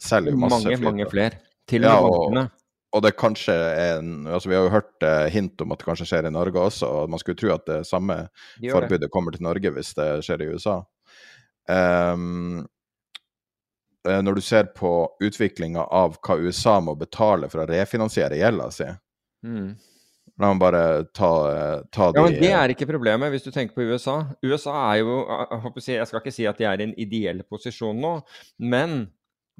S4: selger jo masse
S5: mange, Mange flere. Til og med bankene.
S4: Og det kanskje er en, altså Vi har jo hørt eh, hint om at det kanskje skjer i Norge også, og man skulle tro at det samme det forbudet det. kommer til Norge hvis det skjer i USA. Um, når du ser på utviklinga av hva USA må betale for å refinansiere gjelda si, mm La meg bare ta, ta
S5: de Ja, men Det er ikke problemet, hvis du tenker på USA. USA er jo Jeg skal ikke si at de er i en ideell posisjon nå, men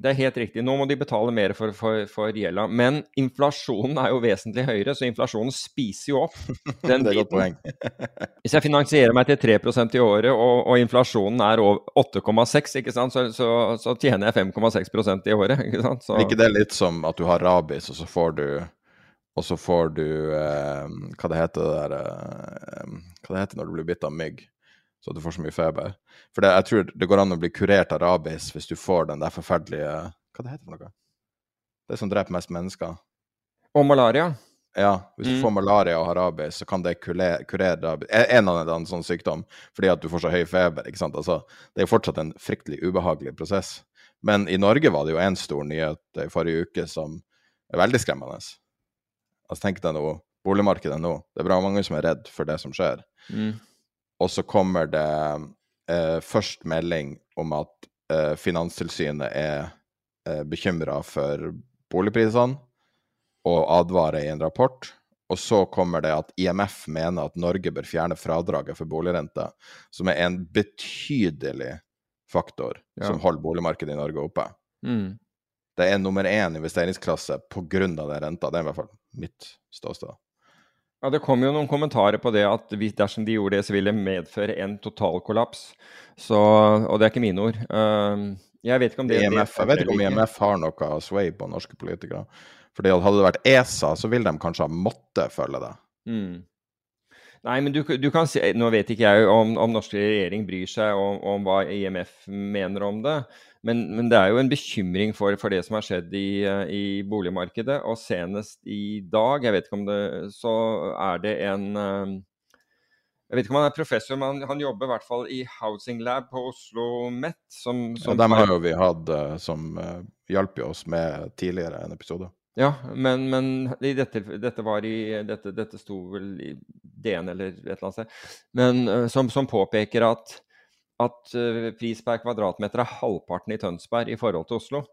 S5: det er helt riktig. Nå må de betale mer for, for, for gjelda. Men inflasjonen er jo vesentlig høyere, så inflasjonen spiser jo opp den
S4: poeng.
S5: Hvis jeg finansierer meg til 3% i året, og, og inflasjonen er 8,6, så, så, så, tjener jeg 5,6% i året. ikke sant? Så...
S4: Ikke det litt som at du har rabies, og så får du og så får du eh, Hva det heter det der eh, Hva det heter når du blir bitt av mygg? Så du får så mye feber. For det, jeg tror det går an å bli kurert av rabies hvis du får den der forferdelige Hva det heter for noe? Det som dreper mest mennesker.
S5: Og malaria?
S4: Ja, hvis du mm. får malaria og har rabies, så kan det kurere, kurere rabies. En eller annen sånn sykdom fordi at du får så høy feber. ikke sant? Altså, det er jo fortsatt en fryktelig ubehagelig prosess. Men i Norge var det jo én stor nyhet i forrige uke som er veldig skremmende. Altså, tenk deg nå, boligmarkedet nå. Det er bra mange som er redd for det som skjer. Mm. Og så kommer det eh, først melding om at eh, Finanstilsynet er eh, bekymra for boligprisene og advarer i en rapport. Og så kommer det at IMF mener at Norge bør fjerne fradraget for boligrente, som er en betydelig faktor ja. som holder boligmarkedet i Norge oppe. Mm. Det er nummer én investeringsklasse pga. den renta. Det er i hvert fall mitt ståsted.
S5: Ja, Det kom jo noen kommentarer på det at dersom de gjorde det, så ville det medføre en totalkollaps. Og det er ikke mine ord. Uh, jeg vet ikke om det,
S4: EMF, Jeg vet ikke om IMF har noe sway på norske politikere. Fordi Hadde det vært ESA, så ville de kanskje ha måttet følge det. Mm.
S5: Nei, men du, du, kan si Nå vet ikke jeg om, om norsk regjering bryr seg om, om hva IMF mener om det. Men, men, det er jo en bekymring for, for det som har skjedd i, eh, i, boligmarkedet. Og senest i dag, jeg vet ikke om det Så er det en eh, Jeg vet ikke om han er professor, men han jobber i hvert fall i Housing Lab på Oslo Met. Som,
S4: som ja, dem har jo vi hatt eh, som uh, hjalp oss med tidligere en episode.
S5: Ja, men, men dette, dette, var i dette, dette sto vel i DN eller et eller annet sted. Men som, som påpeker at at uh, pris per kvadratmeter er halvparten i Tønsberg i forhold til Oslo.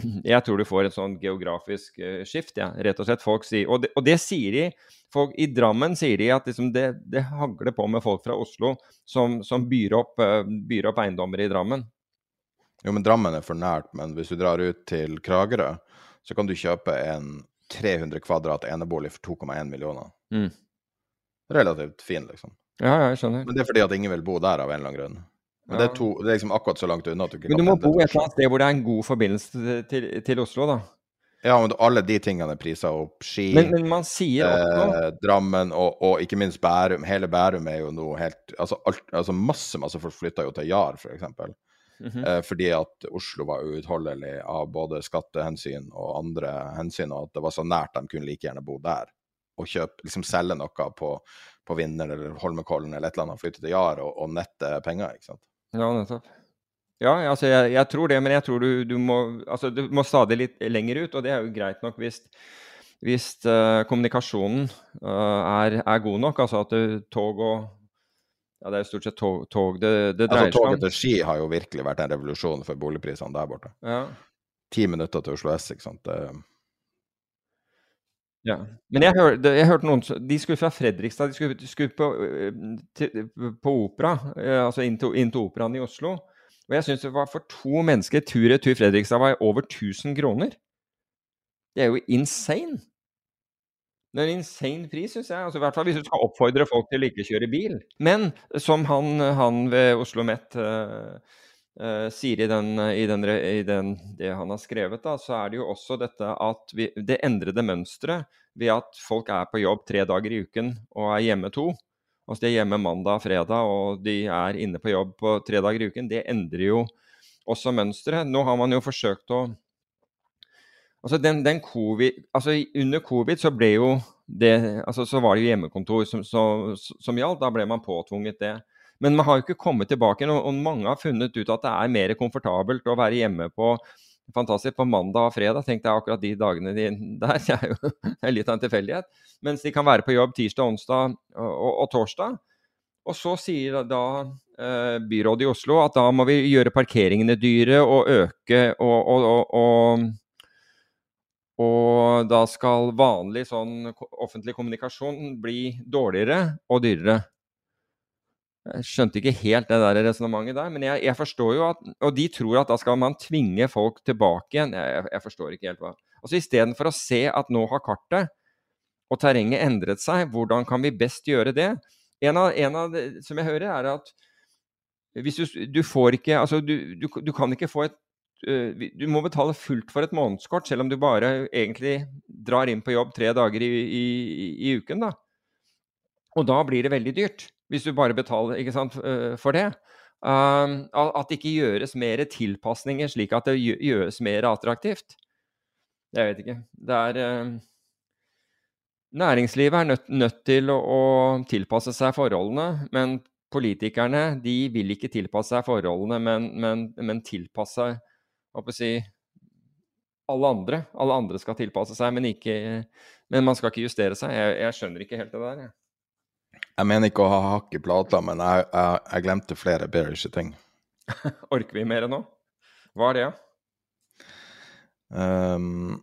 S5: Jeg tror du får et sånn geografisk uh, skift, ja, rett og slett. Folk sier, og det, og det sier de. Folk, I Drammen sier de at liksom det, det, hagler på med folk fra Oslo som, som byr, opp, uh, byr, opp, eiendommer i Drammen.
S4: Jo, men Drammen er for nært. Men hvis du drar ut til Kragerø, så kan du kjøpe en 300 kvadrat enebolig for 2,1 millioner. Mm. Relativt fin, liksom.
S5: Ja, jeg skjønner.
S4: Men det er fordi at ingen vil bo der av en eller annen grunn. Men det er, to, det er liksom akkurat så langt unna at du ikke
S5: Men du må bo et eller annet sted hvor det er en god forbindelse til, til Oslo, da.
S4: Ja, men alle de tingene er prisa opp. Ski,
S5: men, men
S4: eh, Drammen og, og, ikke minst Bærum. Hele Bærum er jo nå helt Altså, alt, altså masse masse folk flytta jo til Jar, f.eks. For mm -hmm. eh, fordi at Oslo var uutholdelig av både skattehensyn og andre hensyn, og at det var så nært de kunne like gjerne bo der. Og kjøpe, liksom selge noe på, på Vinner eller Holmenkollen eller et eller annet, flytte til Jar og, og nette penger. ikke sant?
S5: Ja, nettopp. Ja, altså jeg, jeg, tror det, men jeg tror du, du, må, altså du må stadig litt lenger ut. Og det er jo greit nok hvis, hvis uh, kommunikasjonen uh, er, er, god nok. Altså at det, tog og Ja, det er jo stort sett tog, tog det, det, dreier
S4: altså, seg om. Altså Toget til Ski har jo virkelig vært en revolusjon for boligprisene der borte.
S5: Ja.
S4: Ti minutter til Oslo S, ikke sant. Det,
S5: ja. Men jeg, hør, jeg, hørte noen De skulle fra Fredrikstad, de skulle, de skulle på, til, på, opera, altså inn til, inn til, operaen i Oslo. Og jeg syns det var for to mennesker tur-retur Fredrikstad var over 1000 kroner. Det er jo insane. Det er en insane pris, syns jeg. Altså, I hvert fall hvis du skal oppfordre folk til å ikke kjøre bil. Men som han, han ved Oslo Met uh, sier i, den, i, den, i den, det han har skrevet, da, så er det jo også dette at vi, det endrede mønsteret ved at folk er på jobb tre dager i uken og er hjemme to. Altså de er hjemme mandag og fredag, og de er inne på jobb på tre dager i uken. Det endrer jo også mønsteret. Nå har man jo forsøkt å Altså, den, den COVID, altså Under covid så ble jo det altså Så var det jo hjemmekontor som, som, som gjaldt. Da ble man påtvunget det. Men man har jo ikke kommet tilbake, og, og mange har funnet ut at det er mer komfortabelt å være hjemme på fantastisk. På mandag og fredag tenkte jeg akkurat de dagene de, der. Det er jo er litt av en tilfeldighet. Mens de kan være på jobb tirsdag, onsdag og, og, og torsdag. Og så sier da eh, byrådet i Oslo at da må vi gjøre parkeringene dyre og øke og, og Og da skal vanlig sånn offentlig kommunikasjon bli dårligere og dyrere. Jeg skjønte ikke helt det der resonnementet der, men jeg, jeg, forstår jo at Og de tror at da skal man tvinge folk tilbake igjen. Jeg, jeg forstår ikke helt hva Altså Istedenfor å se at nå har kartet og terrenget endret seg, hvordan kan vi best gjøre det? En av, en av det, som jeg hører, er at hvis du, du får ikke Altså, du, du, du kan ikke få et Du må betale fullt for et månedskort, selv om du bare egentlig drar inn på jobb tre dager i, i, i uken, da. Og da blir det veldig dyrt hvis du bare betaler sant, eh, for det. Um, at det ikke gjøres mer tilpasninger slik at det gjøres mer attraktivt. Jeg vet ikke. Det er uh, Næringslivet er nødt, nødt til å, å, tilpasse seg forholdene, men politikerne de vil ikke tilpasse seg forholdene, men, men, men tilpasse si, alle andre. Alle andre skal tilpasse seg, men, ikke, men man skal ikke justere seg. Jeg, jeg skjønner ikke helt det der. Jeg.
S4: Jeg mener ikke å ha hakk i plata, men jeg, jeg, jeg glemte flere bearish ting.
S5: Orker vi mer nå? Hva er det?
S4: Um,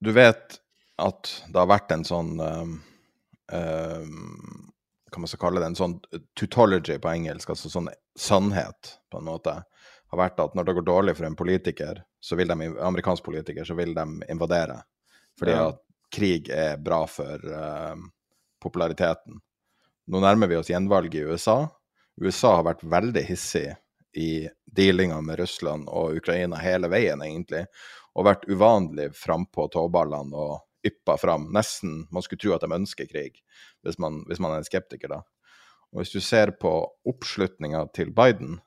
S4: du vet at det har vært en sånn um, um, Hva man skal kalle det? En sånn tutology på engelsk, altså sånn sannhet, på en måte. Har vært at når det går dårlig for en politiker, så vil de, amerikansk politiker, så vil de invadere. Fordi ja. at krig er bra for um, populariteten. Nå nærmer vi oss gjenvalg i USA. USA har vært veldig hissig i dealinga med Russland og Ukraina hele veien, egentlig. Og vært uvanlig frampå tåballene og yppa fram. Nesten man skulle tro at de ønsker krig, hvis man, hvis man er en skeptiker, da. Og hvis du ser på oppslutninga til Biden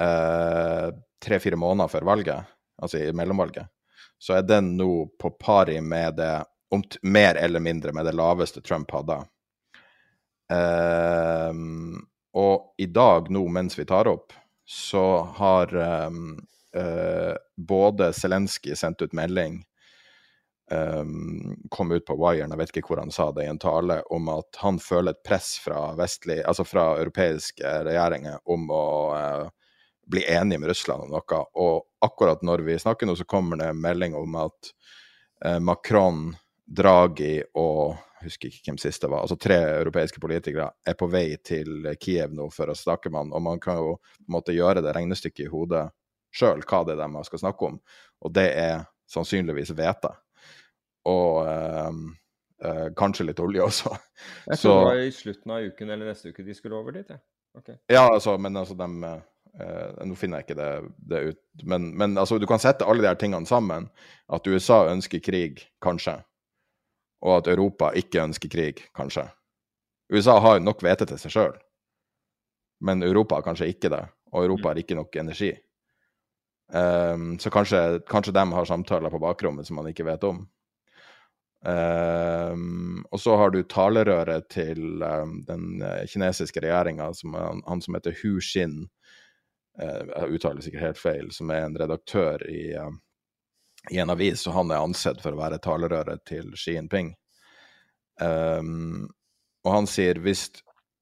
S4: eh, tre-fire måneder før valget, altså i mellomvalget, så er den nå på pari med det om mer eller mindre med det laveste Trump hadde. Um, og i dag, nå mens vi tar opp, så har um, uh, både Zelenskyj sendt ut melding um, Kom ut på Wiren, jeg vet ikke hvor han sa det i en tale, om at han føler et press fra, vestlig, altså fra europeiske regjeringer om å uh, bli enige med Russland om noe. Og akkurat når vi snakker nå, så kommer det melding om at uh, Macron Draghi og jeg husker ikke hvem siste var, altså tre europeiske politikere er på vei til Kiev nå for å snakke med han, og man kan jo på en måte gjøre det regnestykket i hodet sjøl, hva det er de skal snakke om, og det er sannsynligvis hvete. Og øh, øh, kanskje litt olje også.
S5: Jeg tror det var i slutten av uken eller neste uke de skulle over dit, ja. Okay.
S4: Ja, altså, men altså de Uh, nå finner jeg ikke det, det ut, men, men altså, du kan sette alle de her tingene sammen. At USA ønsker krig, kanskje og at Europa ikke ønsker krig, kanskje. USA har nok hvete til seg sjøl, men Europa har kanskje ikke det. Og Europa har ikke nok energi. Um, så kanskje, kanskje de har samtaler på bakrommet som man ikke vet om. Um, og så har du talerøret til um, den uh, kinesiske regjeringa, han, han, som heter Hu Xin. Uh, jeg uttaler sikkert helt feil, som er en redaktør i, um, i en avis, og han er ansett for å være talerøret til Xi Jinping. Um, og han sier hvis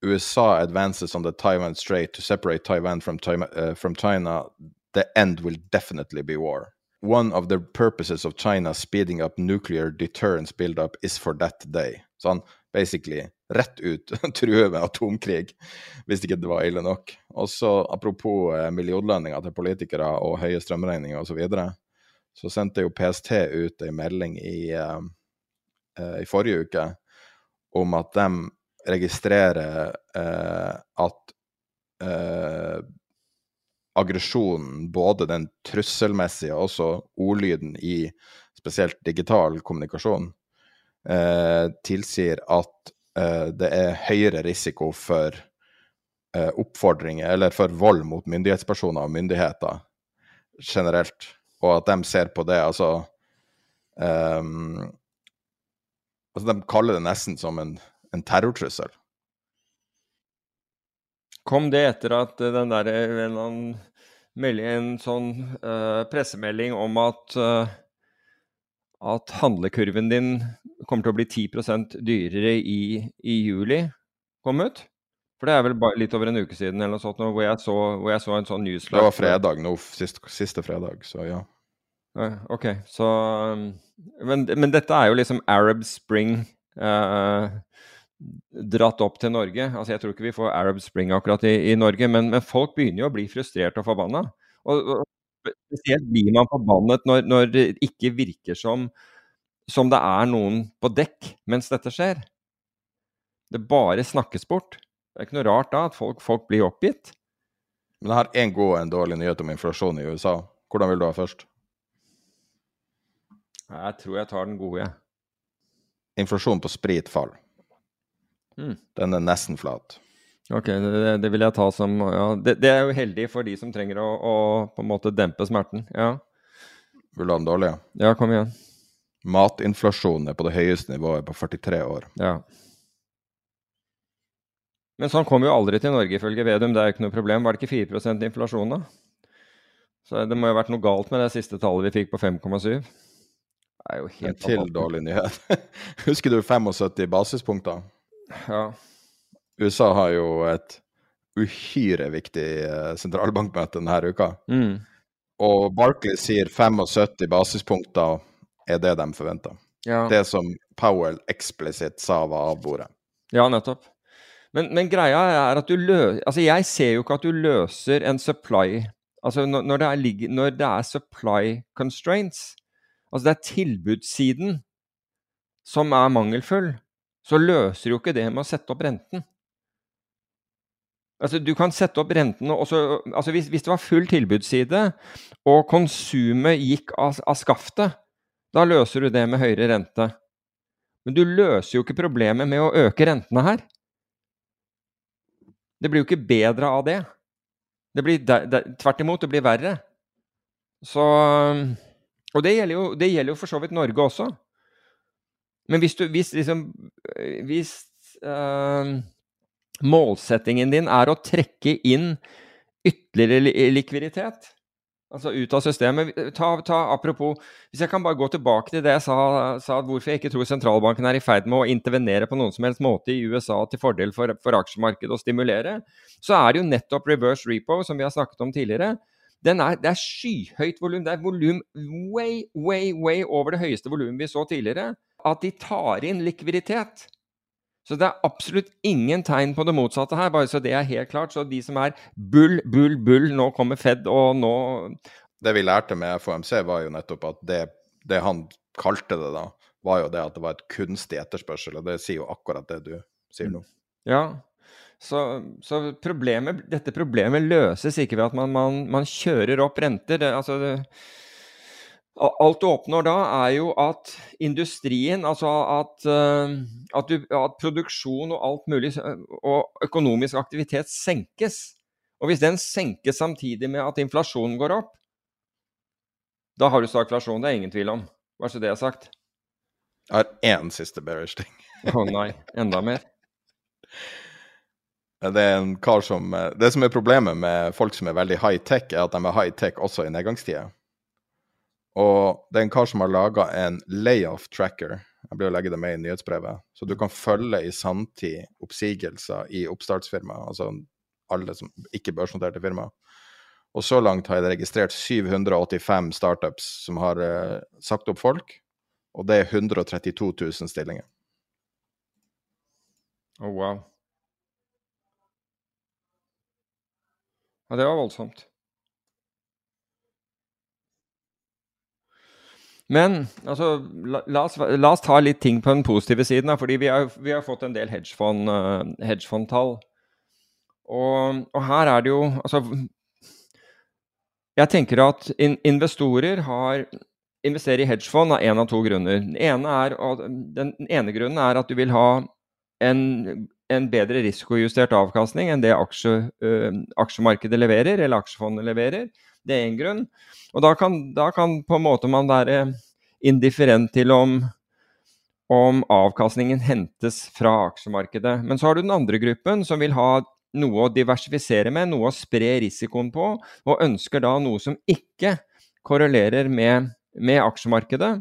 S4: USA advances on the Taiwan Strait to separate Taiwan from, uh, from China, the end will definitely be war. One of the purposes of China speeding up nuclear deterrence build-up is for that day. Så han basically rett ut truer med atomkrig, hvis ikke det var ille nok. Og så apropos eh, millionlønninger til politikere og høye strømregninger osv. Så, sendte jo PST ut en melding i, uh, uh, i forrige uke om at de registrerer uh, at aggresjonen, både den trusselmessige og også ordlyden i spesielt digital kommunikasjon, tilsier at det er høyere risiko for oppfordringer, eller for vold mot myndighetspersoner og myndigheter generelt og at de ser på det altså, um, altså De kaller det nesten som en, en terrortrussel.
S5: Kom det etter at den der, en, en sånn uh, pressemelding om at, uh, at handlekurven din kommer til å bli 10% dyrere i, i juli, kom ut? For det er vel bare litt over en uke siden eller noe sånt, hvor jeg så, hvor jeg så en sånn newsletter.
S4: Det var fredag nå, sist, siste fredag, så ja.
S5: Ok, så um, men, men dette er jo liksom Arab Spring eh, dratt opp til Norge. Altså Jeg tror ikke vi får Arab Spring akkurat i, i Norge, men, men folk begynner jo å bli frustrert og forbanna. Og, og spesielt blir man forbannet når, når det ikke virker som, som det er noen på dekk mens dette skjer. Det bare snakkes bort. Det er ikke noe rart da at folk, folk blir oppgitt.
S4: Men jeg har én god og en dårlig nyhet om inflasjon i USA. Hvordan vil du ha først?
S5: Jeg tror jeg tar den gode.
S4: Inflasjon på sprit faller.
S5: Mm.
S4: Den er nesten flat.
S5: Ok, det, det vil jeg ta som ja, det, det er jo heldig for de som trenger å, å på en måte dempe smerten. Ja,
S4: Vil du ha den dårlige?
S5: ja kom igjen.
S4: Matinflasjonen er på det høyeste nivået på 43 år.
S5: Ja. Men sånn kommer jo aldri til Norge, ifølge Vedum. Det er jo ikke noe problem. Var det ikke 4 inflasjon, da? Så det må jo ha vært noe galt med det siste tallet vi fikk på 5,7. Det er jo
S4: En til dårlig nyhet. Husker du 75 basispunkter?
S5: Ja.
S4: USA har jo et uhyre viktig eh, sentralbankmøte denne uka.
S5: Mm.
S4: Og Barclays sier 75 basispunkter er det de forventer.
S5: ja.
S4: Det som Powell eksplisitt sa var av bordet.
S5: Ja, nettopp. Men, men greia er at du løser Altså, jeg ser jo ikke at du løser en supply Altså, når, når, det, er, når det er supply constraints, altså det er tilbudssiden som er mangelfull, så løser jo ikke det med å sette opp renten. Altså, du kan sette opp renten også, Altså, hvis, hvis det var full tilbudsside, og konsumet gikk av, av skaftet, da løser du det med høyere rente. Men du løser jo ikke problemet med å øke rentene her. Det blir jo ikke bedre av det. Det blir tvert imot, det blir verre. Så Og det gjelder jo, det gjelder jo for så vidt Norge også. Men hvis du Hvis liksom Hvis eh, målsettingen din er å trekke inn ytterligere likviditet, altså ut av systemet ta, ta, Apropos Hvis jeg kan bare gå tilbake til det jeg sa, sa hvorfor jeg ikke tror sentralbanken er i ferd med å intervenere på noen som helst måte i USA til fordel for, for aksjemarkedet og stimulere, så er det jo nettopp reverse repo, som vi har snakket om tidligere. Den er, det er skyhøyt volum. Det er volum way, way, way over det høyeste volumet vi så tidligere. At de tar inn likviditet. Så det er absolutt ingen tegn på det motsatte her, bare så det er helt klart. Så de som er bull, bull, bull, nå kommer Fed, og nå
S4: Det vi lærte med FOMC, var jo nettopp at det, det han kalte det da, var jo det at det var et kunstig etterspørsel, og det sier jo akkurat det du sier nå.
S5: Ja. Så, så problemet, dette problemet løses ikke ved at man, man, man kjører opp renter. Det, altså det, alt du oppnår da, er jo at industrien, altså at, eh, at, du, at produksjon og alt mulig og økonomisk aktivitet senkes. Og hvis den senkes samtidig med at inflasjonen går opp, da har du stagflasjon. Det er ingen tvil om. Bare så det er sagt.
S4: Jeg har én siste bearish ting.
S5: Å nei, enda mer.
S4: Det er en kar som eh, Det som er problemet med folk som er veldig high-tech, er at de er high-tech også i nedgangstider. Og det er en kar som har laga en layoff tracker. Jeg blir å legge det med i nyhetsbrevet. Så du kan følge i sanntid oppsigelser i oppstartsfirma, altså alle som ikke børsnoterte firma. Og så langt har jeg registrert 785 startups som har uh, sagt opp folk, og det er 132 000 stillinger.
S5: Å, wow. Ja, det var voldsomt. Men altså, la, la, oss, la oss ta litt ting på den positive siden. Da, fordi vi har, vi har fått en del hedgefond, uh, hedgefondtall. Og, og her er det jo Altså Jeg tenker at in, investorer har investerer i hedgefond av én av to grunner. Den ene, er, den ene grunnen er at du vil ha en, en bedre risikojustert avkastning enn det aksje, ø, aksjemarkedet leverer, eller aksjefondet leverer. Det er én grunn. Og da kan, da kan på en måte man være indifferent til om, om avkastningen hentes fra aksjemarkedet. Men så har du den andre gruppen som vil ha noe å diversifisere med, noe å spre risikoen på, og ønsker da noe som ikke korrelerer med, med aksjemarkedet.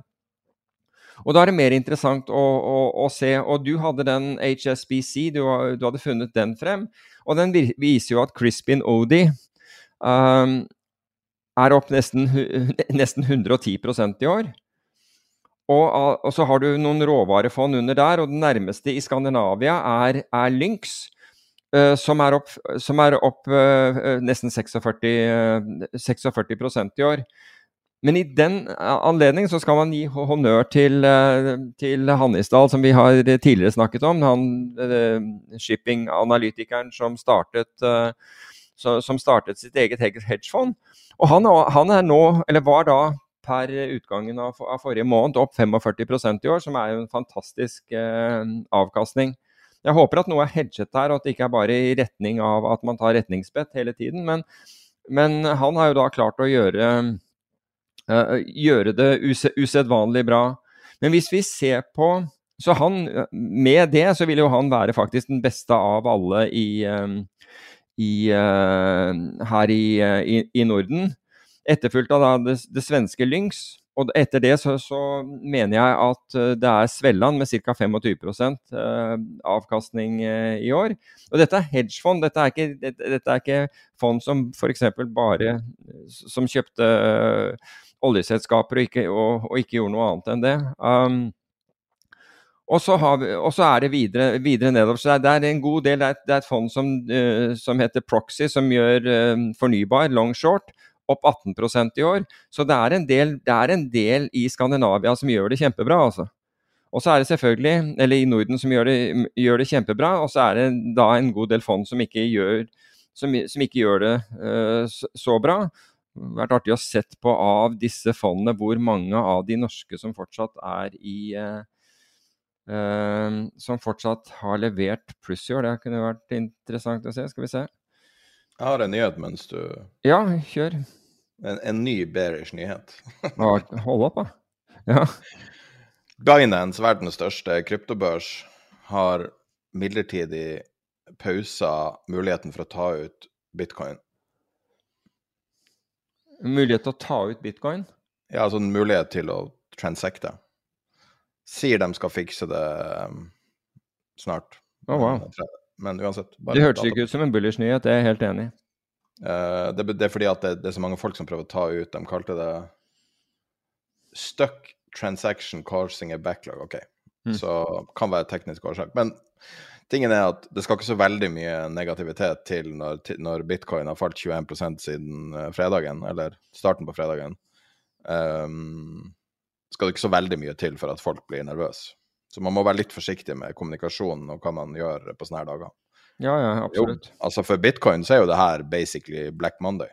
S5: Og da er det mer interessant å, å, å se. Og du hadde den HSBC, du, du hadde funnet den frem. Og den viser jo at Crispin Odie um, er opp nesten, nesten 110% i år. Og, og, så har du noen råvarefond under der, og den nærmeste i Skandinavia er, er Lynx. Uh, som er opp, som er opp uh, nesten 46, uh, 46% i år. Men i den anledning så skal man gi honnør til, til Hannisdal, som vi har tidligere snakket om. Han shipping-analytikeren som som startet sitt eget hedgefond. Og han, han, er nå, eller var da per utgangen av, av forrige måned opp 45% i år, som er jo en fantastisk eh, avkastning. Jeg håper at noe er hedget der, og at det ikke er bare i retning av at man tar retningsbett hele tiden. Men, men han har jo da klart å gjøre, gjøre det usedvanlig bra. Men hvis vi ser på Så han, med det så vil jo han være faktisk den beste av alle i, um, i, her i, i, i, Norden. Etterfulgt av det, det, svenske Lynx. Og etter det så, så, mener jeg at det er Svelland med ca. 25 avkastning i år. Og dette er hedgefond. Dette er ikke, dette er ikke fond som f.eks. bare som kjøpte oljeselskaper og ikke, og, og ikke, gjorde noe annet enn det. Um, og så, vi, og så, er det videre, videre nedover. Så det er, en god del. Det er et, det er et fond som, uh, som, heter Proxy, som gjør uh, fornybar, long short, opp 18% i år. Så det er, del, det er, en del, i Skandinavia som gjør det kjempebra, altså. Og så er det selvfølgelig, eller i Norden som gjør det, gjør det kjempebra, og så er det da en god del fond som ikke gjør, som, som ikke gjør det uh, så bra vært artig å sett på av disse fondene hvor mange av de norske som fortsatt er i uh, uh, Som fortsatt har levert pluss i år. Det kunne vært interessant å se. Skal vi se.
S4: Jeg har en nyhet mens du
S5: Ja, kjør.
S4: En, en ny bearish nyhet.
S5: Hold opp, da. Ja.
S4: Binance, verdens største kryptobørs, har midlertidig pausa muligheten for å ta ut bitcoin
S5: Mulighet til å ta ut bitcoin?
S4: Ja, altså en mulighet til å transacte. Sier de skal fikse det um, snart.
S5: Oh, wow.
S4: Men uansett
S5: Det hørtes ikke ut som en bullish nyhet, det er jeg helt enig i.
S4: Uh, det, det, er fordi at det, det, er så mange folk som prøver å ta ut De kalte det stuck transaction causing a backlog. OK. Mm. Så kan være teknisk årsak. Men Tingen er at det skal ikke så veldig mye negativitet til når, når bitcoin har falt 21 siden uh, fredagen, eller starten på fredagen. Um, skal det ikke så veldig mye til for at folk blir nervøse. Så man må være litt forsiktig med kommunikasjonen og hva man gjør på sånne her dager.
S5: Ja, ja, absolutt.
S4: Jo, altså For bitcoin så er jo det her basically Black Monday.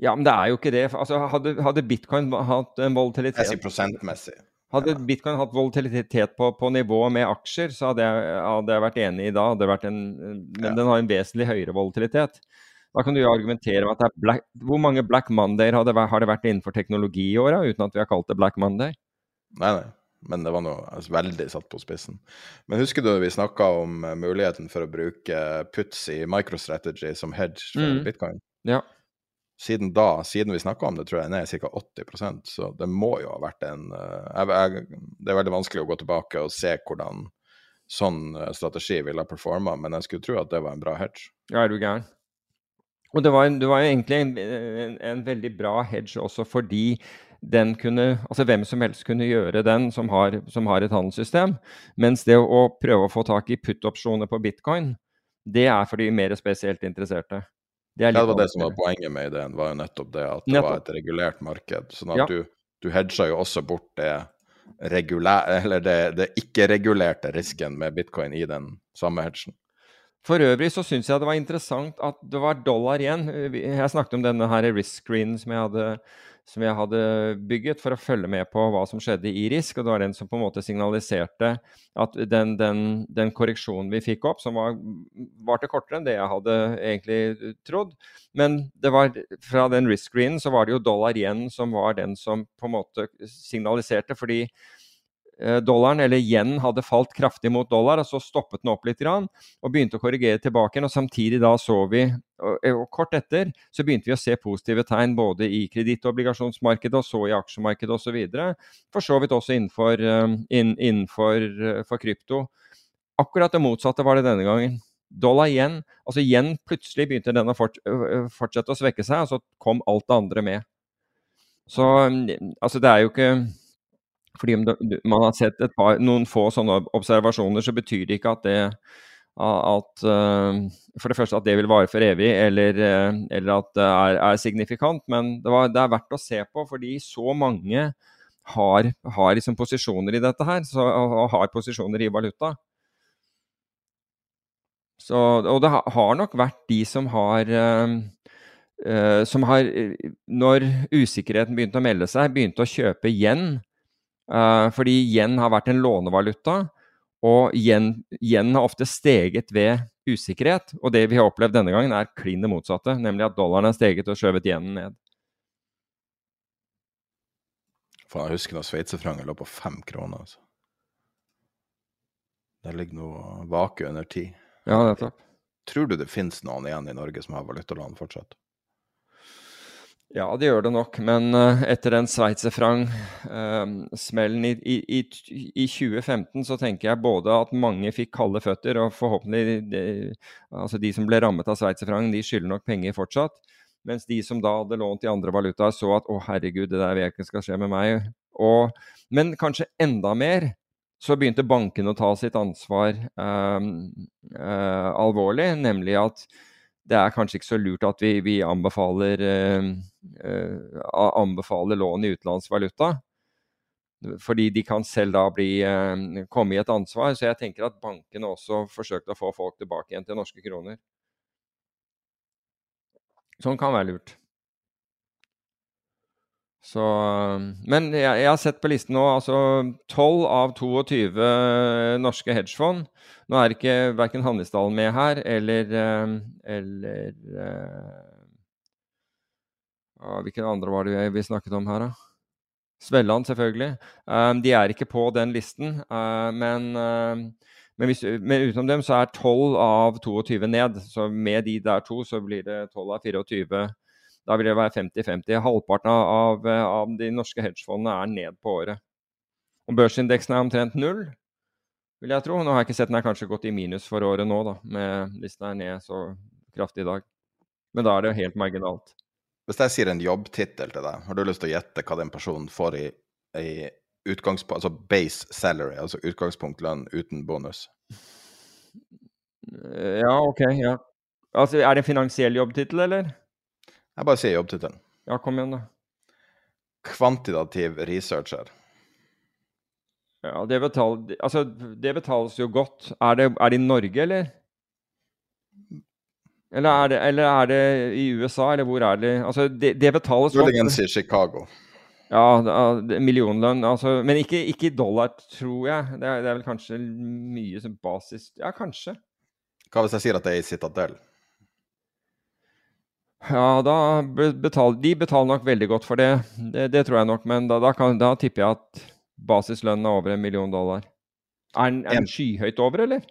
S5: Ja, men det er jo ikke det. Altså, hadde, hadde bitcoin hatt en volatilitet
S4: Jeg sier prosentmessig.
S5: Hadde bitcoin hatt volatilitet på, på nivå med aksjer, så hadde jeg, hadde jeg vært enig i da. En, men ja. den har en vesentlig høyere volatilitet. Da kan du jo argumentere med at det black, Hvor mange Black Mondayer har det, har det vært innenfor teknologi i åra, uten at vi har kalt det Black Monday?
S4: Nei, nei. Men det var noe altså, veldig satt på spissen. Men husker du vi snakka om uh, muligheten for å bruke puts i microstrategy som hedge for mm. bitcoin?
S5: Ja
S4: siden da, siden vi snakka om det, tror jeg den er ca. 80% så det må jo ha vært en uh, jeg, jeg, Det er veldig vanskelig å gå tilbake og se hvordan sånn uh, strategi ville ha performa, men jeg skulle tro at det var en bra hedge.
S5: Ja, er du gæren. Og det var, det var egentlig en, en, en, veldig bra hedge også fordi den kunne, altså hvem som helst kunne gjøre den som har, som har et handelssystem. Mens det å prøve å få tak i put-opsjoner på bitcoin, det er for de mer spesielt interesserte.
S4: Det, ja, det var det som var poenget med ideen, var jo nettopp det at det nettopp. var et regulert marked. Sånn at ja. du, du hedga jo også bort det, eller det, det ikke-regulerte risken med bitcoin i den samme hedgen.
S5: For øvrig så syns jeg det var interessant at det var dollar igjen. Jeg snakket om denne her risk screen som jeg hadde som jeg hadde bygget for å følge med på hva som skjedde i RISK. Og det var den som på en måte signaliserte at den, den, den korreksjonen vi fikk opp, som var, varte kortere enn det jeg hadde egentlig trodd. Men det var, fra den risk-screenen så var det jo dollar igjen som var den som på en måte signaliserte. fordi dollaren, eller yen, hadde falt kraftig mot dollar, og så stoppet den opp litt og begynte å korrigere tilbake. og Samtidig da så vi, og kort etter, så begynte vi å se positive tegn både i kredittobligasjonsmarkedet og så i aksjemarkedet osv. For så vidt også innenfor, eh, innenfor eh, for krypto. Akkurat det motsatte var det denne gangen. Dollar yen Altså yen plutselig begynte den å fortsette å svekke seg, og så kom alt det andre med. Så altså det er jo ikke Fordi om man har sett par, noen få sånne observasjoner, så betyr det ikke at det at For det første at det vil vare for evig, eller, eller at det er, er signifikant. Men det, var, det, er verdt å se på, fordi så mange har, har liksom posisjoner i dette her, så, og har posisjoner i valuta. Så, og det har nok vært de som har uh, som har, når usikkerheten begynte å melde seg, begynte å kjøpe yen. Uh, fordi yen har vært en lånevaluta, og yen, yen har ofte steget ved usikkerhet. Og det vi har opplevd denne gangen, er klin det motsatte, nemlig at dollaren har steget og skjøvet yenen ned.
S4: Faen, jeg husker da sveitserfrangen lå på fem kroner. altså. Der ligger noe vake under ti.
S5: Ja, nettopp.
S4: Tror du det finnes noen igjen i Norge som har valutalån fortsatt?
S5: Ja, det gjør det nok. Men uh, etter den sveitserfrang-smellen uh, i, i, i, 2015, så tenker jeg både at mange fikk kalde føtter, og forhåpentlig de, altså de som ble rammet av sveitserfrang, de skylder nok penger fortsatt. Mens de som da hadde lånt i andre valutaer, så at å herregud, det der vet jeg ikke skal skje med meg. Og, men kanskje enda mer så begynte bankene å ta sitt ansvar uh, alvorlig, nemlig at det er kanskje ikke så lurt at vi, vi anbefaler, eh, eh, anbefaler, lån i utenlandsvaluta. Fordi de kan selv da bli, eh, komme i et ansvar. Så jeg tenker at bankene også forsøkte å få folk tilbake igjen til norske kroner. Sånn kan være lurt. Så, men jeg, jeg, har sett på listen nå altså 12 av 22 norske hedgefond. Nå er ikke verken Handelsdalen med her eller, eh, eller uh, Hvilke andre var det vi snakket om her, da? Svelland, selvfølgelig. Um, de er ikke på den listen. Uh, men, uh, men, hvis, men, utenom dem så er 12 av 22 ned. Så med de der to så blir det 12 av 24 da vil det være 50-50. Halvparten av, av, de norske hedgefondene er ned på året. Og børsindeksen er omtrent null, vil jeg tro. Nå har jeg ikke sett den er kanskje gått i minus for året nå, da, med listen er ned så kraftig i dag. Men da er det helt marginalt.
S4: Hvis jeg sier en jobbtittel til deg, har du lyst til å gjette hva den personen får i, i utgangspunkt, altså base salary, altså utgangspunkt lønn uten bonus?
S5: Ja, OK. ja. Altså, Er det en finansiell jobbtittel, eller?
S4: Jeg bare sier jobbtittelen.
S5: Ja, kom igjen, da.
S4: Kvantitativ researcher.
S5: Ja, det, betal, altså, det betales jo godt. Er det, er det, i Norge, eller? Eller er, det, eller er det i USA, eller hvor er det? Altså, det, det betales
S4: godt. Muligens i Chicago.
S5: Ja, millionlønn. Altså, men ikke, ikke, i dollar, tror jeg. Det er, det er vel kanskje mye som basis Ja, kanskje.
S4: Hva hvis jeg sier at det er i Citadel?
S5: Ja, da betaler de betaler nok veldig godt for det. Det, det tror jeg nok. Men da, da, kan, da tipper jeg at basislønnen er over en million dollar. Er den, er den skyhøyt over, eller?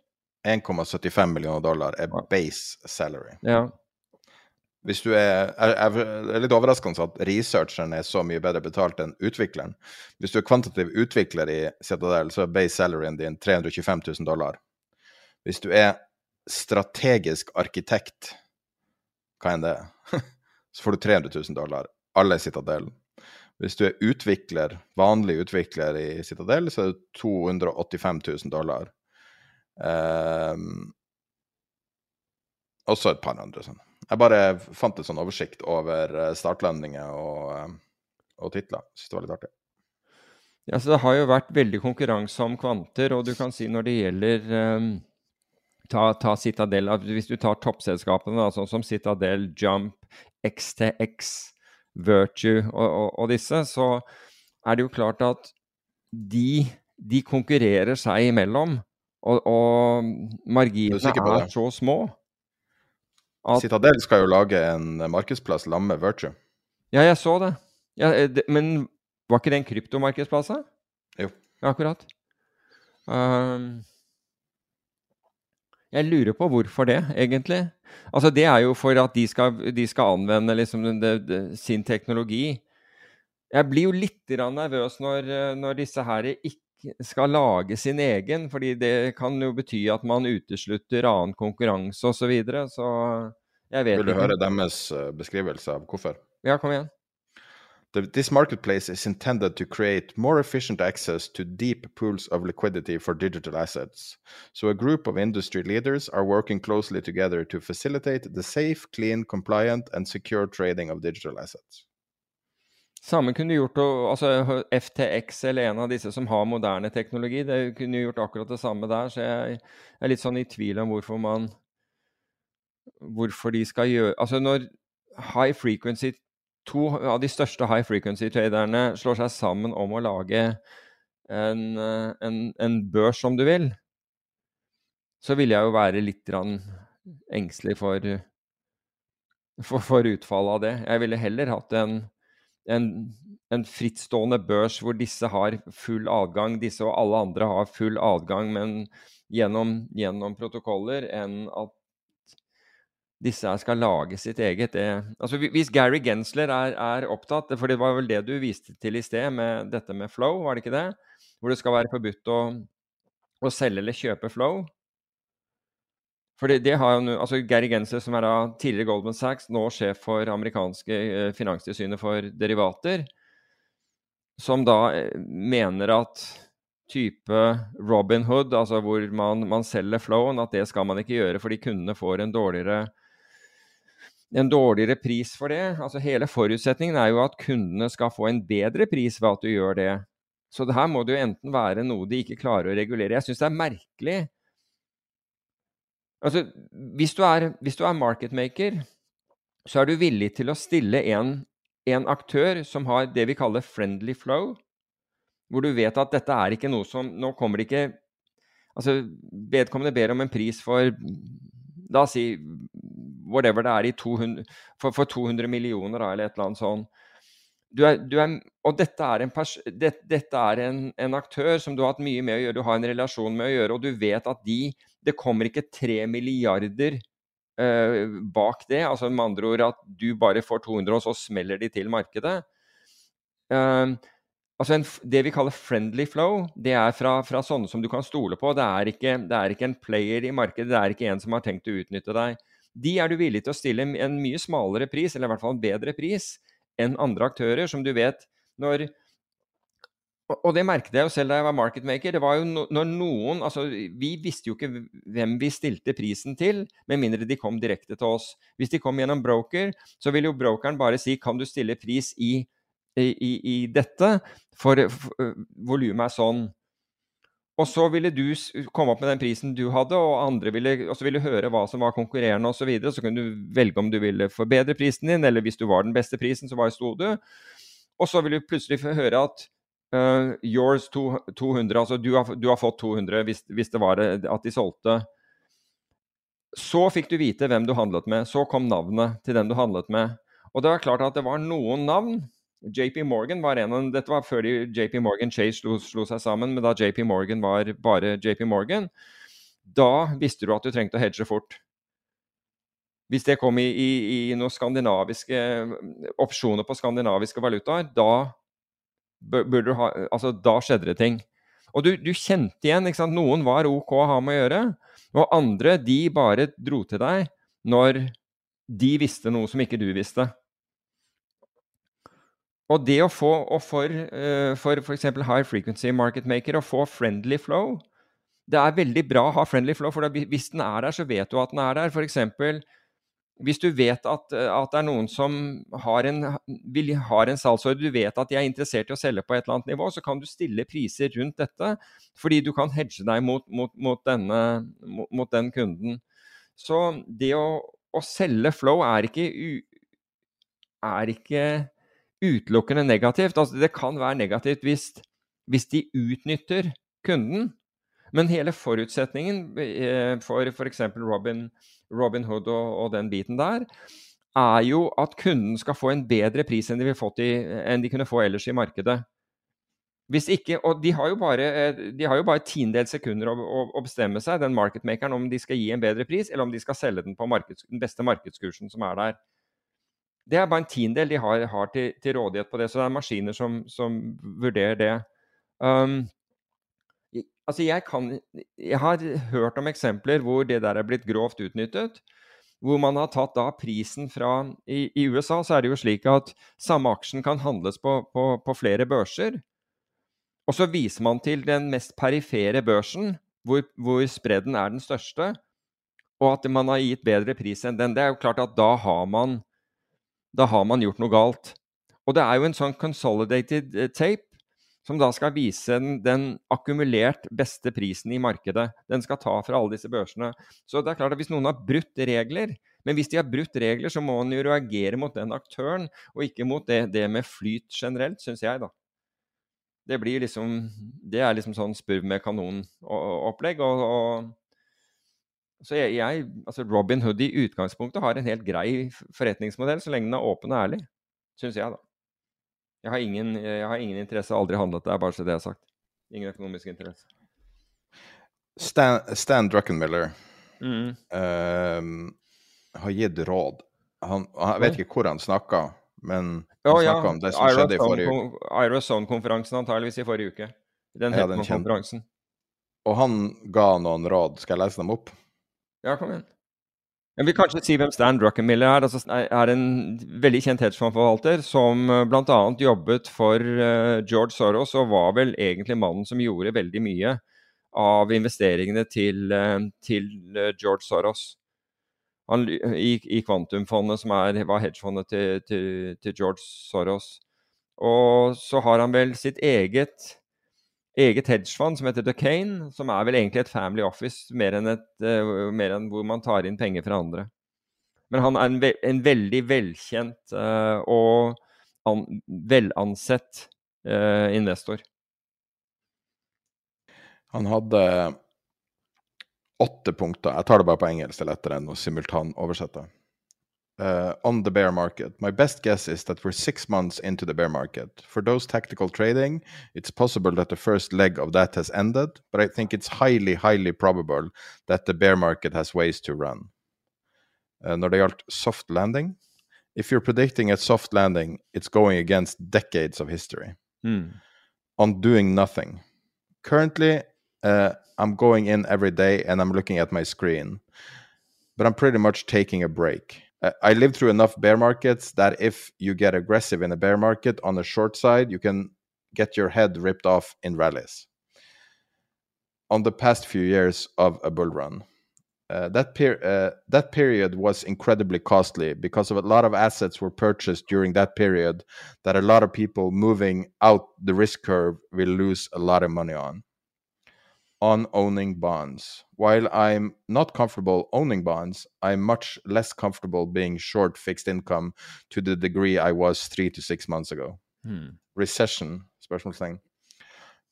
S4: 1,75 millioner dollar er base salary.
S5: Ja.
S4: Hvis du er, er, er litt overraskende at researcheren er så mye bedre betalt enn utvikleren. Hvis du er kvantitativ utvikler i Citadel, så er base salaryen din 325 000 dollar. Hvis du er strategisk arkitekt hva enn det er, så får du 300 000 dollar. Alle i Citadel. Hvis du er utvikler, vanlig utvikler i Citadel, så er det 285 000 dollar. Um, også et par andre sånn. Jeg bare fant en sånn oversikt over eh, startlønninger og, eh, og titler. Syns det var litt artig.
S5: Ja, så Det har jo vært veldig konkurranse om kvanter, og du kan si når det gjelder um ta, ta Citadel, Hvis du tar toppselskapene, sånn som Citadel, Jump, XTX, Virtue og, og, og, disse, så er det jo klart at de, de konkurrerer seg imellom. Og, og marginene er, er så små.
S4: At, Citadel skal jo lage en markedsplass sammen med Virtue.
S5: Ja, jeg så det. Ja, det men var ikke det en kryptomarkedsplass?
S4: Jo.
S5: Ja, akkurat. Um, jeg lurer på hvorfor det, egentlig. Altså, Det er jo for at de skal, de skal anvende liksom det, det, sin teknologi. Jeg blir jo litt nervøs når, når, disse her ikke skal lage sin egen, fordi det kan jo bety at man uteslutter annen konkurranse osv. Så, videre, så jeg vet
S4: Vil du
S5: ikke.
S4: høre deres eh, beskrivelse av hvorfor?
S5: Ja, kom igjen.
S4: The, this marketplace is intended to create more efficient access to deep pools of liquidity for digital assets. So, a group of industry leaders are working closely together to facilitate the safe, clean, compliant, and secure trading of digital assets.
S5: Samme kunne gjort altså FTX eller en av disse som har moderne teknologi. Det kunne gjort akkurat det samme der. Så jeg er litt sånn i tvil om hvorfor man Hvorfor de skal gjøre Altså når high frequency To av de største high frequency-traderne slår seg sammen om å lage en, eh, en, en børs, om du vil, så ville jeg jo være litt engstelig for, for, for utfallet av det. Jeg ville heller hatt en, en, en frittstående børs hvor disse har full adgang, disse og alle andre har full adgang, men gjennom, gjennom protokoller, enn at disse her skal lage sitt eget. Det, altså Hvis Gary Gensler er, er opptatt, for det var vel det du viste til i sted, med dette med flow, var det ikke det? Hvor det skal være forbudt å, å selge eller kjøpe flow. For det, det har jo altså Gary Gensler, som er da tidligere Goldman Sachs, nå sjef for amerikanske eh, finanstilsynet for derivater, som da eh, mener at type Robin Hood, altså hvor man, man selger flowen, at det skal man ikke gjøre fordi kundene får en dårligere, en dårligere pris for det. Altså Hele forutsetningen er jo at kundene skal få en bedre pris ved at du gjør det. Så det her må det jo enten være noe de ikke klarer å regulere. Jeg syns det er merkelig Altså, hvis du er, hvis du er marketmaker, så er du villig til å stille en, en aktør som har det vi kaller friendly flow, hvor du vet at dette er ikke noe som Nå kommer det ikke Altså, vedkommende ber om en pris for Oss si whatever det er i 200, for, for 200 millioner, da, eller et eller annet sånt. Du er, du er, og dette er, en, det, dette er en, en aktør som du har hatt mye med å gjøre, du har en relasjon med å gjøre, og du vet at de Det kommer ikke tre milliarder uh, bak det. altså Med andre ord at du bare får 200, og så smeller de til markedet. Eh, altså en, Det vi kaller friendly flow, det er fra, fra sånne som du kan stole på. Det er, ikke, det er ikke en player i markedet, det er ikke en som har tenkt å utnytte deg. De er du villig til å stille en mye smalere pris, eller i hvert fall en bedre pris, enn andre aktører, som du vet når og- det merket jeg jo selv da jeg var marketmaker. Det var jo når noen altså Vi visste jo ikke hvem vi stilte prisen til, med mindre de kom direkte til oss. Hvis de kom gjennom broker, så ville jo brokeren bare si kan du stille pris i, i, i, dette, for, for volumet er sånn. Og så ville du komme opp med den prisen du hadde, og andre ville, ville høre hva som var konkurrerende osv. Så, videre. så kunne du velge om du ville forbedre prisen din, eller hvis du var den beste prisen, så bare sto du. Og så ville du plutselig høre at uh, yours to, 200, altså du har, du har fått 200 hvis, hvis det var det, at de solgte. Så fikk du vite hvem du handlet med. Så kom navnet til den du handlet med. Og det var klart at det var noen navn. JP Morgan var en av Dette var før JP Morgan Chase slo, slo seg sammen, men da JP Morgan var bare JP Morgan, da visste du at du trengte å hedge fort. Hvis det kom i, i, i noen skandinaviske opsjoner på skandinaviske valutaer, da burde du ha Altså, da skjedde det ting. Og du, du kjente igjen, ikke sant. Noen var OK å ha med å gjøre, og andre, de bare dro til deg når de visste noe som ikke du visste. Og det å få, og for uh, for f.eks. high frequency market maker, å få friendly flow Det er veldig bra å ha friendly flow, for hvis den er der, så vet du at den er der. F.eks. hvis du vet at, eh, at det er noen som har en, vil, har en salgsordre, du vet at de er interessert i å selge på et eller annet nivå, så kan du stille priser rundt dette, fordi du kan hedge deg mot, mot, mot, denne, mot den kunden. Så det å, å selge flow er ikke, er ikke utelukkende negativt. Altså, det kan være negativt hvis, hvis de utnytter kunden. Men hele forutsetningen eh, for f.eks. Robin, Robin Hood og, og, den biten der, er jo at kunden skal få en bedre pris enn de, i, enn de kunne få ellers i markedet. Hvis ikke, og de har jo bare, de har jo bare tiendedels sekunder å, å, å, bestemme seg, den marketmakeren, om de skal gi en bedre pris, eller om de skal selge den på markeds, den beste markedskursen som er der. Det er bare en tiendedel de har, har til, til, rådighet på det, så det er maskiner som, som vurderer det. Um, Altså, jeg kan Jeg har hørt om eksempler hvor det der er blitt grovt utnyttet. Hvor man har tatt da prisen fra I, i USA så er det jo slik at samme aksjen kan handles på, på, på flere børser. Og så viser man til den mest perifere børsen, hvor, hvor spredden er den største, og at man har gitt bedre pris enn den. Det er jo klart at da har man, da har man gjort noe galt. Og det er jo en sånn consolidated eh, tape som da skal vise den, den, akkumulert beste prisen i markedet. Den skal ta fra alle disse børsene. Så det er klart at hvis noen har brutt regler, men hvis de har brutt regler, så må man jo reagere mot den aktøren, og ikke mot det, det med flyt generelt, syns jeg, da. Det blir liksom Det er liksom sånn spurv med kanon-opplegg. og, og så jeg, jeg, altså Robin Hood i utgangspunktet har en helt grei forretningsmodell, så lenge den er åpen og ærlig. Syns jeg, da. Jeg har, ingen, jeg har ingen interesse, aldri handlet det, er bare så det jeg har sagt. Ingen økonomisk interesse.
S4: Stan, Stan Druckenmiller
S5: mm.
S4: uh, har gitt råd. Han, han, vet ikke hvor han snakka, men
S5: han
S4: oh,
S5: ja.
S4: om det som skjedde i forrige
S5: uke. Irozone-konferansen antageligvis i forrige uke. Den
S4: ja,
S5: den konferansen.
S4: Og han ga noen råd. Skal jeg lese dem opp?
S5: Ja, kom igjen. Jeg vil kanskje si hvem Stan Druckenmiller er. Altså, er en veldig kjent hedgefondforvalter som eh, bl.a. jobbet for uh, George Soros, og var vel egentlig mannen som gjorde veldig mye av investeringene til, uh, til George Soros. Han, i, I Kvantumfondet, som er, var hedgefondet til, til, til George Soros. Og så har han vel sitt eget eget hedgefond som heter Ducane, som er vel egentlig et family office, mer enn, et, uh, mer enn hvor man tar inn penger fra andre. Men han er en, ve en veldig velkjent uh, og an velansett uh, investor.
S4: Han hadde åtte punkter. Jeg tar det bare på engelsk, det er lettere enn å simultanoversette. Uh, on the bear market. My best guess is that we're six months into the bear market. For those tactical trading, it's possible that the first leg of that has ended, but I think it's highly, highly probable that the bear market has ways to run. Uh, når det gjaldt soft landing If you're predicting a soft landing, it's going against decades of history.
S5: Mm.
S4: On doing nothing. Currently, uh, I'm going in every day and I'm looking at my screen, but I'm pretty much taking a break. Uh, I lived through enough bear markets that if you get aggressive in a bear market on the short side, you can get your head ripped off in rallies. On the past few years of a bull run, uh, that, per- uh, that period was incredibly costly because of a lot of assets were purchased during that period that a lot of people moving out the risk curve will lose a lot of money on on owning bonds. While I'm not comfortable owning bonds, I'm much less comfortable being short fixed income to the degree I was three to six months ago.
S5: Hmm.
S4: Recession, special thing.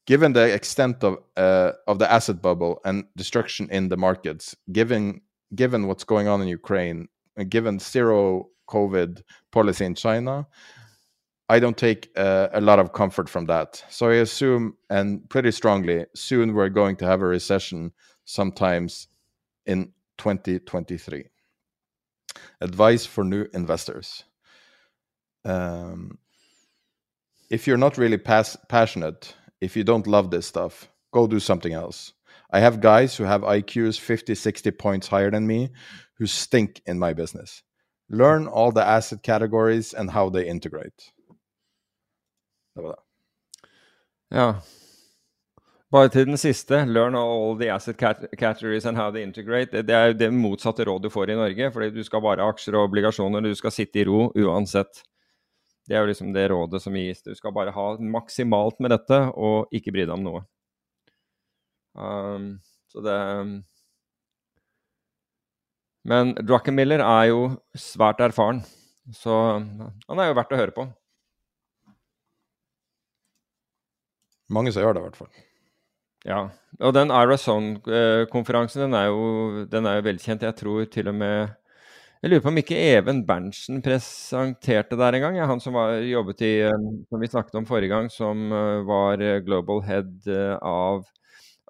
S4: Given the extent of uh, of the asset bubble and destruction in the markets, given given what's going on in Ukraine, given zero COVID policy in China, I don't take uh, a lot of comfort from that. So I assume, and pretty strongly, soon we're going to have a recession sometimes in 2023. Advice for new investors. Um, if you're not really pas- passionate, if you don't love this stuff, go do something else. I have guys who have IQs 50, 60 points higher than me who stink in my business. Learn all the asset categories and how they integrate. Det var det.
S5: Ja. Bare til den siste. Learn all the asset categories and how they integrate. Det er det motsatte rådet du får i Norge. fordi du skal bare ha aksjer og obligasjoner. Du skal sitte i ro uansett. Det er jo liksom det rådet som gis. Du skal bare ha maksimalt med dette og ikke bry deg om noe. Um, så det Men Druckenmiller er jo svært erfaren, så han er jo verdt å høre på.
S4: Mange som gjør det, i hvert fall.
S5: Ja. Og den Ira Song-konferansen, den, er jo, velkjent. Jeg tror til og med Jeg lurer på om ikke Even Berntsen presenterte der en gang. Ja, han som var, jobbet i eh, Som vi snakket om forrige gang, som eh, var eh, global head av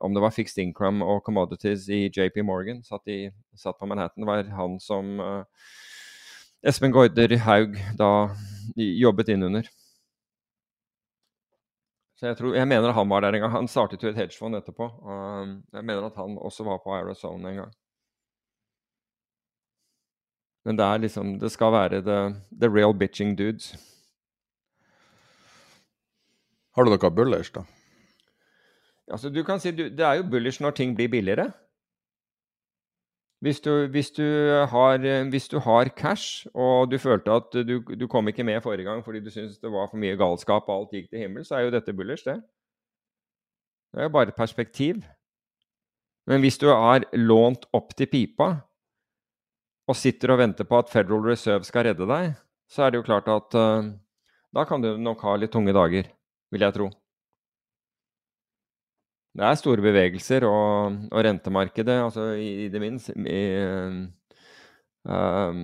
S5: om det var fixed income og commodities i JP Morgan, satt, i, satt på Manhattan, var han som uh, Espen Gaarder Haug da jobbet innunder. Så jeg, tror, jeg mener han var der en gang. Han startet jo et hedgefond etterpå. Og jeg mener at han også var på Arizona en gang. Men det er liksom Det skal være the, the real bitching dudes.
S4: Har du noe bullish, da?
S5: Altså, du kan si du, Det er jo bullish når ting blir billigere. Hvis du, hvis, du har, hvis du, har, cash, og du følte at du, du kom ikke med forrige gang fordi du syntes det var for mye galskap og alt gikk til himmels, så er jo dette bullers, det. Det er jo bare perspektiv. Men hvis du er lånt opp til pipa og sitter og venter på at Federal Reserve skal redde deg, så er det jo klart at uh, da kan du nok ha litt tunge dager, vil jeg tro. Det er store bevegelser, og, og rentemarkedet, altså i, i det minste uh,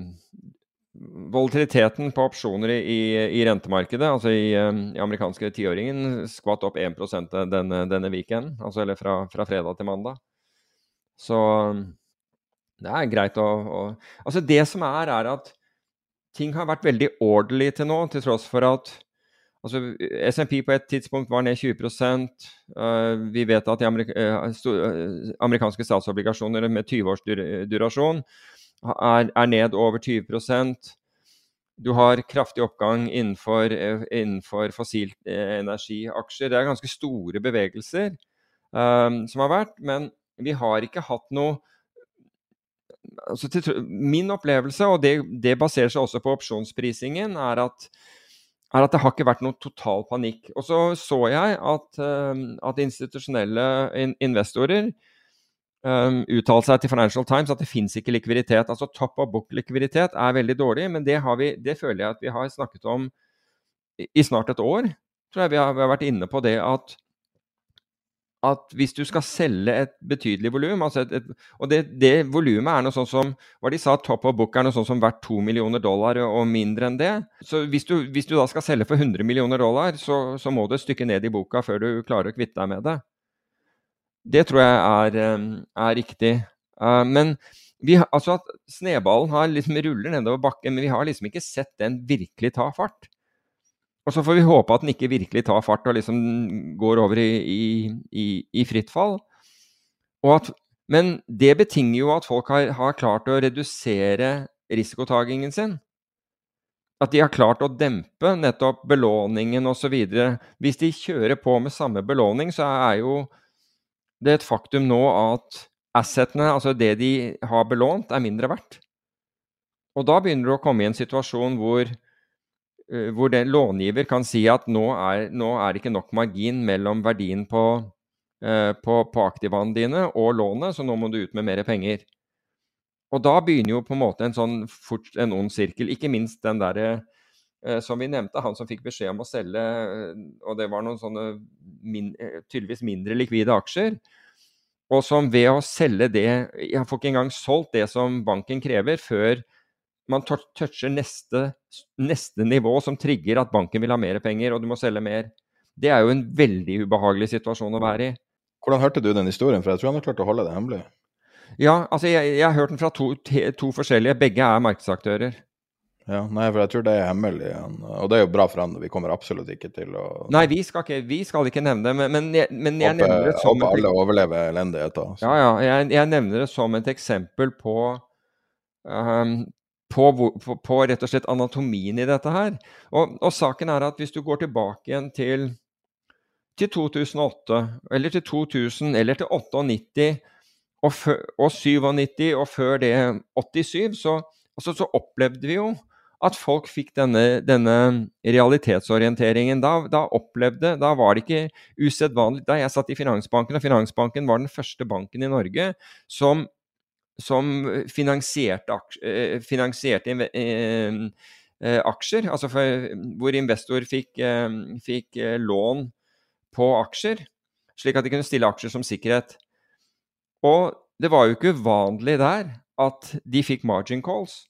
S5: Volatiliteten på opsjoner i, i rentemarkedet, altså i, i amerikanske tiåringen, skvatt opp 1 denne, denne weekenden, altså eller fra, fra, fredag til mandag. Så det er greit å, å Altså, det som er, er at ting har vært veldig orderly til nå, til tross for at Altså, SMP på et tidspunkt var ned 20 uh, eh, Vi vet at de amerik uh, amerikanske statsobligasjoner med 20 års dur durasjon er, er, ned over 20% Du har kraftig oppgang innenfor, uh, innenfor fossil energiaksjer. Det er ganske store bevegelser som har vært, men vi har ikke hatt noe altså, Min opplevelse, og det, det baserer seg også på opsjonsprisingen, er at er at det har ikke vært noen total panikk. Og så så jeg at, um, at institusjonelle in investorer um, uttalte seg til Financial Times at det fins ikke likviditet. Altså top of book-likviditet er veldig dårlig, men det, vi, det, føler jeg at vi har snakket om i snart et år. Tror jeg vi har, vi har vært inne på det at at hvis du skal selge et betydelig volum altså Og det, det volumet er noe sånn som hva de sa, top of book er noe sånn som verdt to millioner dollar og mindre enn det. Så hvis du, hvis du da skal selge for 100 millioner dollar, så, så, må du et stykke ned i boka før du klarer å kvitte deg med det. Det tror jeg er, eh, er riktig. Uh, men vi, altså at sneballen liksom ruller nedover bakken, men vi har liksom ikke sett den virkelig ta fart. Og så får vi håpe at den ikke virkelig tar fart og liksom går over i, i, i fritt fall. At, men det betinger jo at folk har, har klart å redusere risikotagingen sin. At de har klart å dempe nettopp belåningen osv. Hvis de kjører på med samme belåning, så er jo det et faktum nå at assetene, altså det de har belånt, er mindre verdt. Og da begynner du å komme i en situasjon hvor hvor den långiver kan si at nå er, nå er det ikke nok margin mellom verdien på, eh, på, på aktivaene dine og lånet, så nå må du ut med mer penger. Og da begynner jo på en måte en sånn fort, en ond sirkel. Ikke minst den derre eh, som vi nevnte, han som fikk beskjed om å selge, og det var noen sånne min, tydeligvis mindre likvide aksjer. Og som ved å selge det Jeg får ikke engang solgt det som banken krever, før man toucher neste, neste, nivå som trigger at banken vil ha mer penger, og du må selge mer. Det er jo en veldig ubehagelig situasjon å være i.
S4: Hvordan hørte du den historien? For jeg tror han har klart å holde det hemmelig.
S5: Ja, altså jeg, jeg har hørt den fra to, to, forskjellige. Begge er markedsaktører.
S4: Ja, nei, for jeg tror det er hemmelig. Og det er jo bra for han. Vi kommer absolutt ikke til å
S5: Nei, vi skal ikke, vi skal ikke nevne det, men, men, jeg, men jeg
S4: håper,
S5: nevner det som
S4: Håper alle overlever elendigheter.
S5: Ja, ja. Jeg, jeg, nevner det som et eksempel på um, på, på, på, rett og slett anatomien i dette her. Og, og, saken er at hvis du går tilbake igjen til, til 2008, eller til 2000, eller til 98 og, og 97 og før det 87, så, altså, så opplevde vi jo at folk fikk denne, denne realitetsorienteringen. Da, da, opplevde, da var det ikke usedvanlig Da jeg satt i Finansbanken, og Finansbanken var den første banken i Norge som som finansierte, aksjer, finansierte eh, eh, aksjer, altså for, hvor investor fikk, fikk, lån på aksjer, slik at de kunne stille aksjer som sikkerhet. Og det var jo ikke uvanlig der at de fikk margin calls.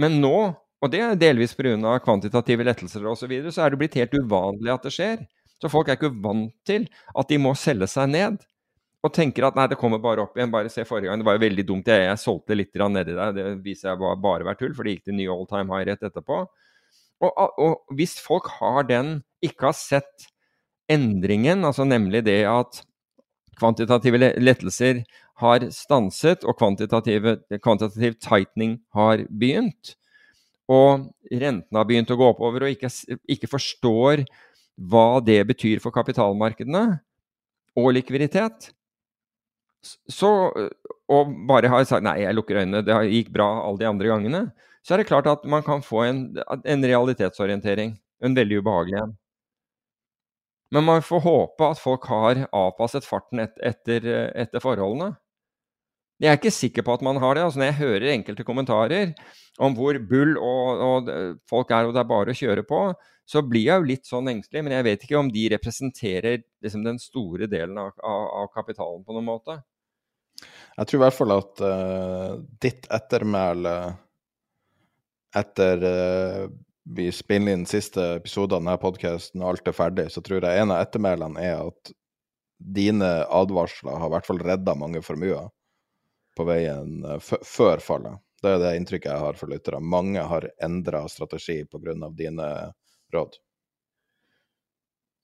S5: Men nå, og det er delvis pga. kvantitative lettelser osv., så, videre, så er det blitt helt uvanlig at det skjer. Så folk er ikke vant til at de må selge seg ned og tenker at nei, det kommer bare opp igjen. Bare se forrige gang. Det var jo veldig dumt. Jeg, jeg solgte litt nedi der. Det viser jeg var bare vært tull, for det gikk til ny all time high rett etterpå. Og, og, hvis folk har den, ikke har sett endringen, altså nemlig det at kvantitative lettelser har stanset og kvantitativ tightening har begynt, og rentene har begynt å gå oppover, og ikke, ikke forstår hva det betyr for kapitalmarkedene og likviditet, så, og bare har sagt nei, jeg lukker øynene, det gikk bra alle de andre gangene, så er det klart at man kan få en, en realitetsorientering. En veldig ubehagelig en. Men man får håpe at folk har avpasset farten et, etter, etter, forholdene. Jeg er ikke sikker på at man har det. altså Når jeg hører enkelte kommentarer om hvor bull og, og folk er, og det er bare å kjøre på, så blir jeg jo litt sånn engstelig. Men jeg vet ikke om de representerer liksom, den store delen av, av, av kapitalen på noen måte.
S4: Jeg tror i hvert fall at uh, ditt ettermæle etter uh, vi spiller inn siste episode av denne podkasten og alt er ferdig, så tror jeg en av ettermælene er at dine advarsler har i hvert fall redda mange formuer på veien uh, før fallet. Det er det inntrykket jeg har for lyttere. Mange har endra strategi pga. dine råd.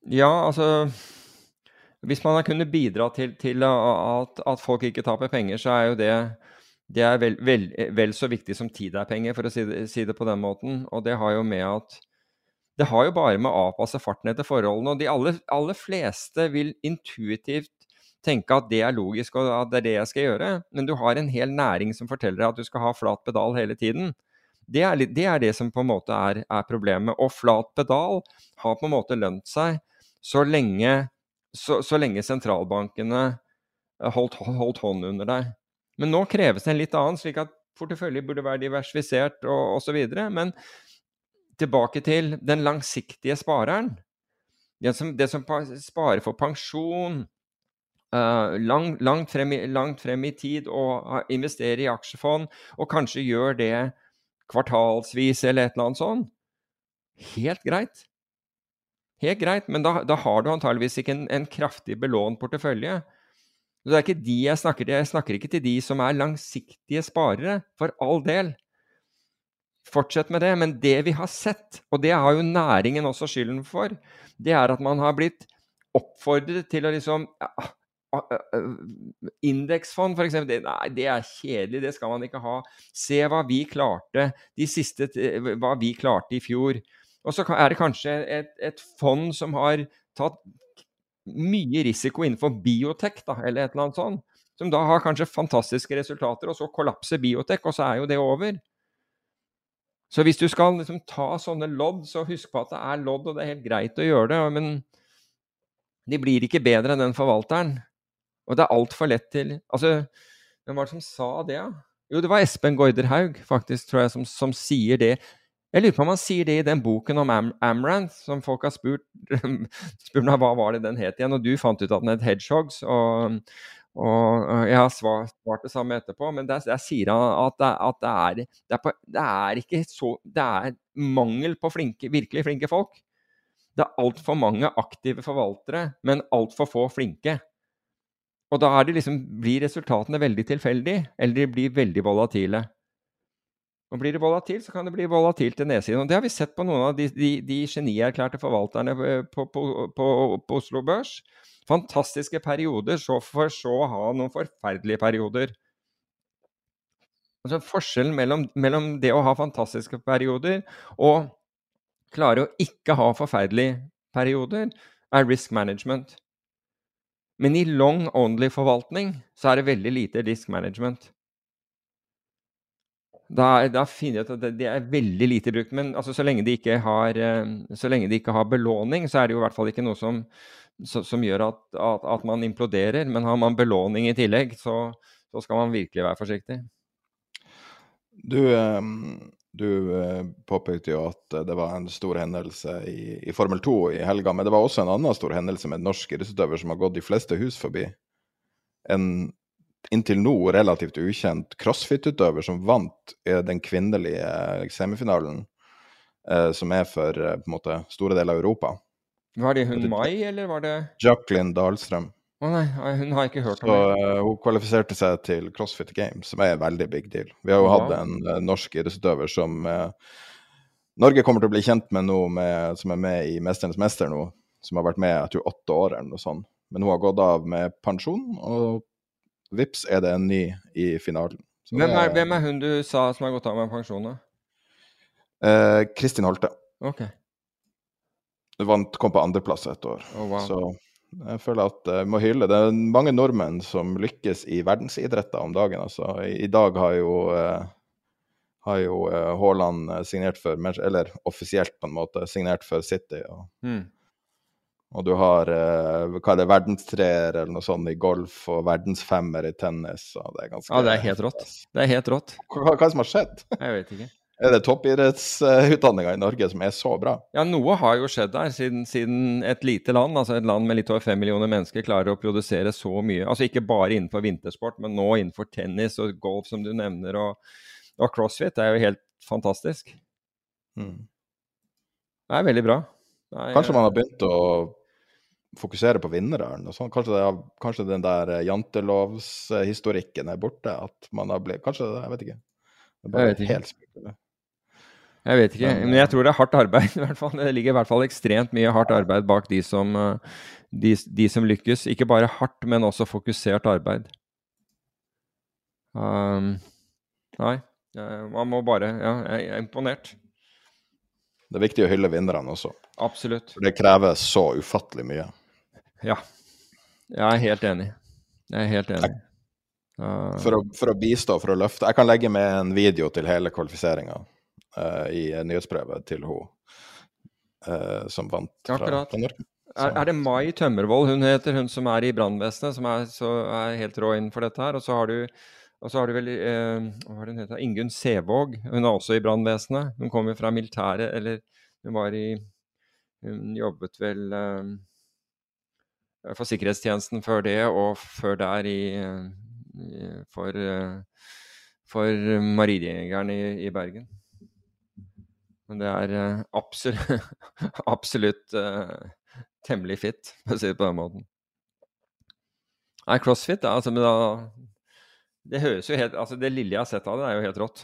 S5: Ja, altså hvis man har kunnet bidra til, til at, at, folk ikke taper penger, så er jo det, det er vel, vel, vel, så viktig som tid er penger, for å si det, si det, på den måten. Og det har jo med at Det har jo bare med å avpasse farten etter forholdene. Og de aller, aller fleste vil intuitivt tenke at det er logisk og at det er det jeg skal gjøre. Men du har en hel næring som forteller deg at du skal ha flat pedal hele tiden. Det er, det, er det som på en måte er, er problemet. Og flat pedal har på en måte lønt seg så lenge så, så lenge sentralbankene eh, holdt, holdt hånd under deg. Men nå kreves det en litt annen, slik at portefølje burde være diversifisert og osv. Men tilbake til den langsiktige spareren. Det som, det som sparer for pensjon uh, lang, langt, frem langt, frem i, tid og investerer i aksjefond, og kanskje gjør det kvartalsvis eller et eller annet sånt. Helt greit. Helt greit, men da, da har du antageligvis ikke en, en kraftig belånt portefølje. Det er ikke de jeg snakker til. Jeg snakker ikke til de som er langsiktige sparere, for all del. Fortsett med det. Men det vi har sett, og det har jo næringen også skylden for, det er at man har blitt oppfordret til å liksom Indeksfond, f.eks. Nei, det er kjedelig, det skal man ikke ha. Se hva vi klarte de siste, hva vi klarte i fjor. Og så er det kanskje et, et, fond som har tatt mye risiko innenfor biotek, da, eller et eller annet sånt. Som da har kanskje fantastiske resultater, og så kollapser biotek, og så er jo det over. Så hvis du skal liksom ta sånne lodd, så husk på at det er lodd, og det er helt greit å gjøre det. Men de blir ikke bedre enn den forvalteren. Og det er altfor lett til Altså, hvem var det som sa det, da? Jo, det var Espen Goiderhaug, faktisk, tror jeg, som, som sier det. Jeg lurer på om han sier det i den boken om Am Amranth, som folk har spurt, spurt meg hva var det den het igjen, og du fant ut at den het Hedgehogs. Og, og jeg har svart, svart, det samme etterpå, men der, der sier han at, det, at det, er, det, er på, det, er, ikke så Det er mangel på flinke, virkelig flinke folk. Det er altfor mange aktive forvaltere, men altfor få flinke. Og da liksom, blir resultatene veldig tilfeldige, eller de blir veldig volatile. Og blir det volatilt, så kan det bli volatilt til nedsiden. Og det har vi sett på noen av de, de, de genierklærte forvalterne på, på, på, på, Oslo Børs. Fantastiske perioder, så for så å ha noen forferdelige perioder. Altså Forskjellen mellom, mellom, det å ha fantastiske perioder og klare å ikke ha forferdelige perioder, er risk management. Men i long only-forvaltning så er det veldig lite risk management. Da, da, finner jeg ut at det, er veldig lite brukt. Men altså, så, lenge har, eh, så, lenge de ikke har, belåning, så er det jo i hvert fall ikke noe som, som, som gjør at, at, at, man imploderer. Men har man belåning i tillegg, så, så skal man virkelig være forsiktig.
S4: Du, eh, du eh, påpekte jo at det var en stor hendelse i, i, Formel 2 i helga. Men det var også en annen stor hendelse med en norsk idrettsutøver som har gått de fleste hus forbi. En inntil nå relativt ukjent crossfit-utøver som vant den kvinnelige semifinalen, eh, som er for eh, på en måte store deler av Europa.
S5: Var det hun Mai, eller var det
S4: Jacqueline Dahlstrøm.
S5: Å oh, nei, hun har ikke hørt om
S4: Så Hun kvalifiserte seg til CrossFit Games, som er en veldig big deal. Vi har jo hatt en uh, norsk idrettsutøver som uh, Norge kommer til å bli kjent med nå, med, som er med i 'Mesternes mester' nå, som har vært med jeg tror, åtte år eller noe sånt. Men hun har gått av med pensjon, og vips er det en ny i finalen.
S5: Hvem er, hvem er hun du sa som har gått av med pensjon, da?
S4: Eh, Kristin Holte.
S5: Ok.
S4: Vant, kom på andreplass et år.
S5: Oh, wow.
S4: Så jeg føler at jeg må hylle. Det er mange nordmenn som lykkes i verdensidretter om dagen. Altså. I, i dag har jo eh, har jo eh, Haaland eh, signert for Eller offisielt, på en måte, signert for City. Og,
S5: Hmm.
S4: Og du har eh, hva er det, verdenstreer eller noe sånt i golf og verdensfemmer i tennis. Og det er ganske
S5: Ja, det er helt rått. Det er helt rått.
S4: Hva, hva er det som har skjedd?
S5: Jeg vet ikke.
S4: Er det toppidrettsutdanninga i Norge som er så bra?
S5: Ja, noe har jo skjedd der, siden, siden et lite land, altså et land med litt over fem millioner mennesker, klarer å produsere så mye. Altså ikke bare innenfor vintersport, men nå innenfor tennis og golf, som du nevner, og, og crossfit. Det er jo helt fantastisk.
S4: Mm.
S5: Det er veldig bra. Er,
S4: Kanskje man har begynt å fokusere på vinneren. og sånn. Kanskje, er, kanskje den der eh, jantelovshistorikken er borte. At man har blitt Kanskje det, jeg vet ikke. Det er bare
S5: Jeg vet ikke.
S4: helt spekulert.
S5: Jeg vet ikke,
S4: Men,
S5: jeg tror det er hardt arbeid. i hvert fall. Det ligger i hvert fall ekstremt mye hardt arbeid bak de som, eh, de, de som lykkes. Ikke bare hardt, men også fokusert arbeid. Um, nei, man må bare Ja, jeg er imponert.
S4: Det er viktig å hylle vinnerne også.
S5: Absolutt.
S4: For det krever så ufattelig mye.
S5: Ja. Jeg er helt enig. Jeg er helt enig. Uh,
S4: For å, for å bistå, for å løfte. Jeg kan legge med en video til hele kvalifiseringa i nyhetsbrevet til hun uh, som vant fra,
S5: Akkurat.
S4: fra Norge.
S5: er, er det Mai Tømmervold hun heter, hun som er i brannvesenet, som er, så er helt rå innenfor dette her? Og så har du så har du vel eh, hva er det hun heter? Ingunn Sevåg. Hun er også i brannvesenet. Hun kommer fra militæret, eller hun var i Hun jobbet vel eh, for sikkerhetstjenesten før det, og før der i, i for, eh, for marinejegeren i, i Bergen. Men det er eh, absolutt, absolutt eh, temmelig fit, for å si det på den måten. Nei, crossfit, da, altså, men da Det høres jo helt Altså, det lille jeg har sett av det, er jo helt rått.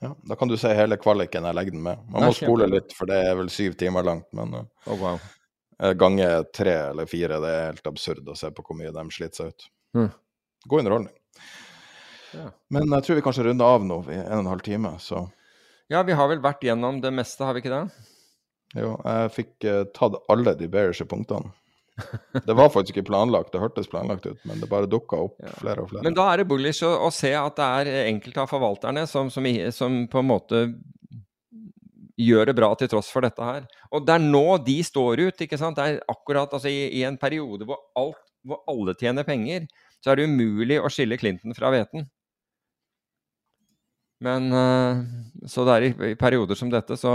S4: Ja, da kan du se hele kvaliken jeg legger den med. Man
S5: Nei,
S4: må spole litt, for det er vel syv timer langt. Men eh,
S5: Å, wow.
S4: Eh, gange tre eller fire, det er helt absurd å se på hvor mye de sliter seg ut.
S5: Mm.
S4: God underholdning.
S5: Ja.
S4: Men jeg tror vi kanskje runder av nå i en og en halv time, så
S5: ja, vi har vel vært gjennom det meste, har vi ikke det?
S4: jo, jeg fikk uh, tatt alle de bearish punktene. Det var faktisk ikke planlagt, det hørtes planlagt ut, men det bare dukka opp
S5: Ja.
S4: flere og flere.
S5: Men da er det bullish å, å se at det er enkelte av forvalterne som, som, som på en måte gjør det bra til tross for dette her. Og det er nå de står ut, ikke sant. Det er akkurat altså, i, i en periode hvor, alt, hvor alle tjener penger, så er det umulig å skille Clinton fra hveten. Men eh, Så det er i, i perioder som dette, så,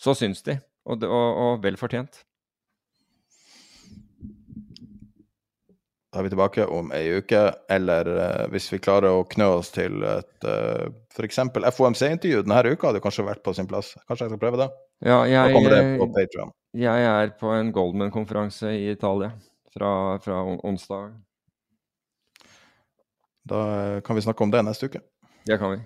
S5: så syns de. Og, og, og vel fortjent.
S4: Da er vi tilbake om ei uke, eller eh, hvis vi klarer å knø oss til et uh, f.eks. FOMC-intervju denne uka hadde kanskje vært på sin plass. Kanskje jeg skal prøve det?
S5: Ja,
S4: Da
S5: jeg,
S4: kommer det på Patreon.
S5: Jeg er på en Goldman-konferanse i Italia fra, fra onsdag.
S4: Da eh, kan vi snakke om det neste uke.
S5: Det kan vi.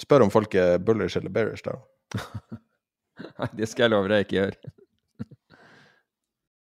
S4: Spør om folk er bullish eller bearish da.
S5: Nei, det skal jeg love deg ikke gjør.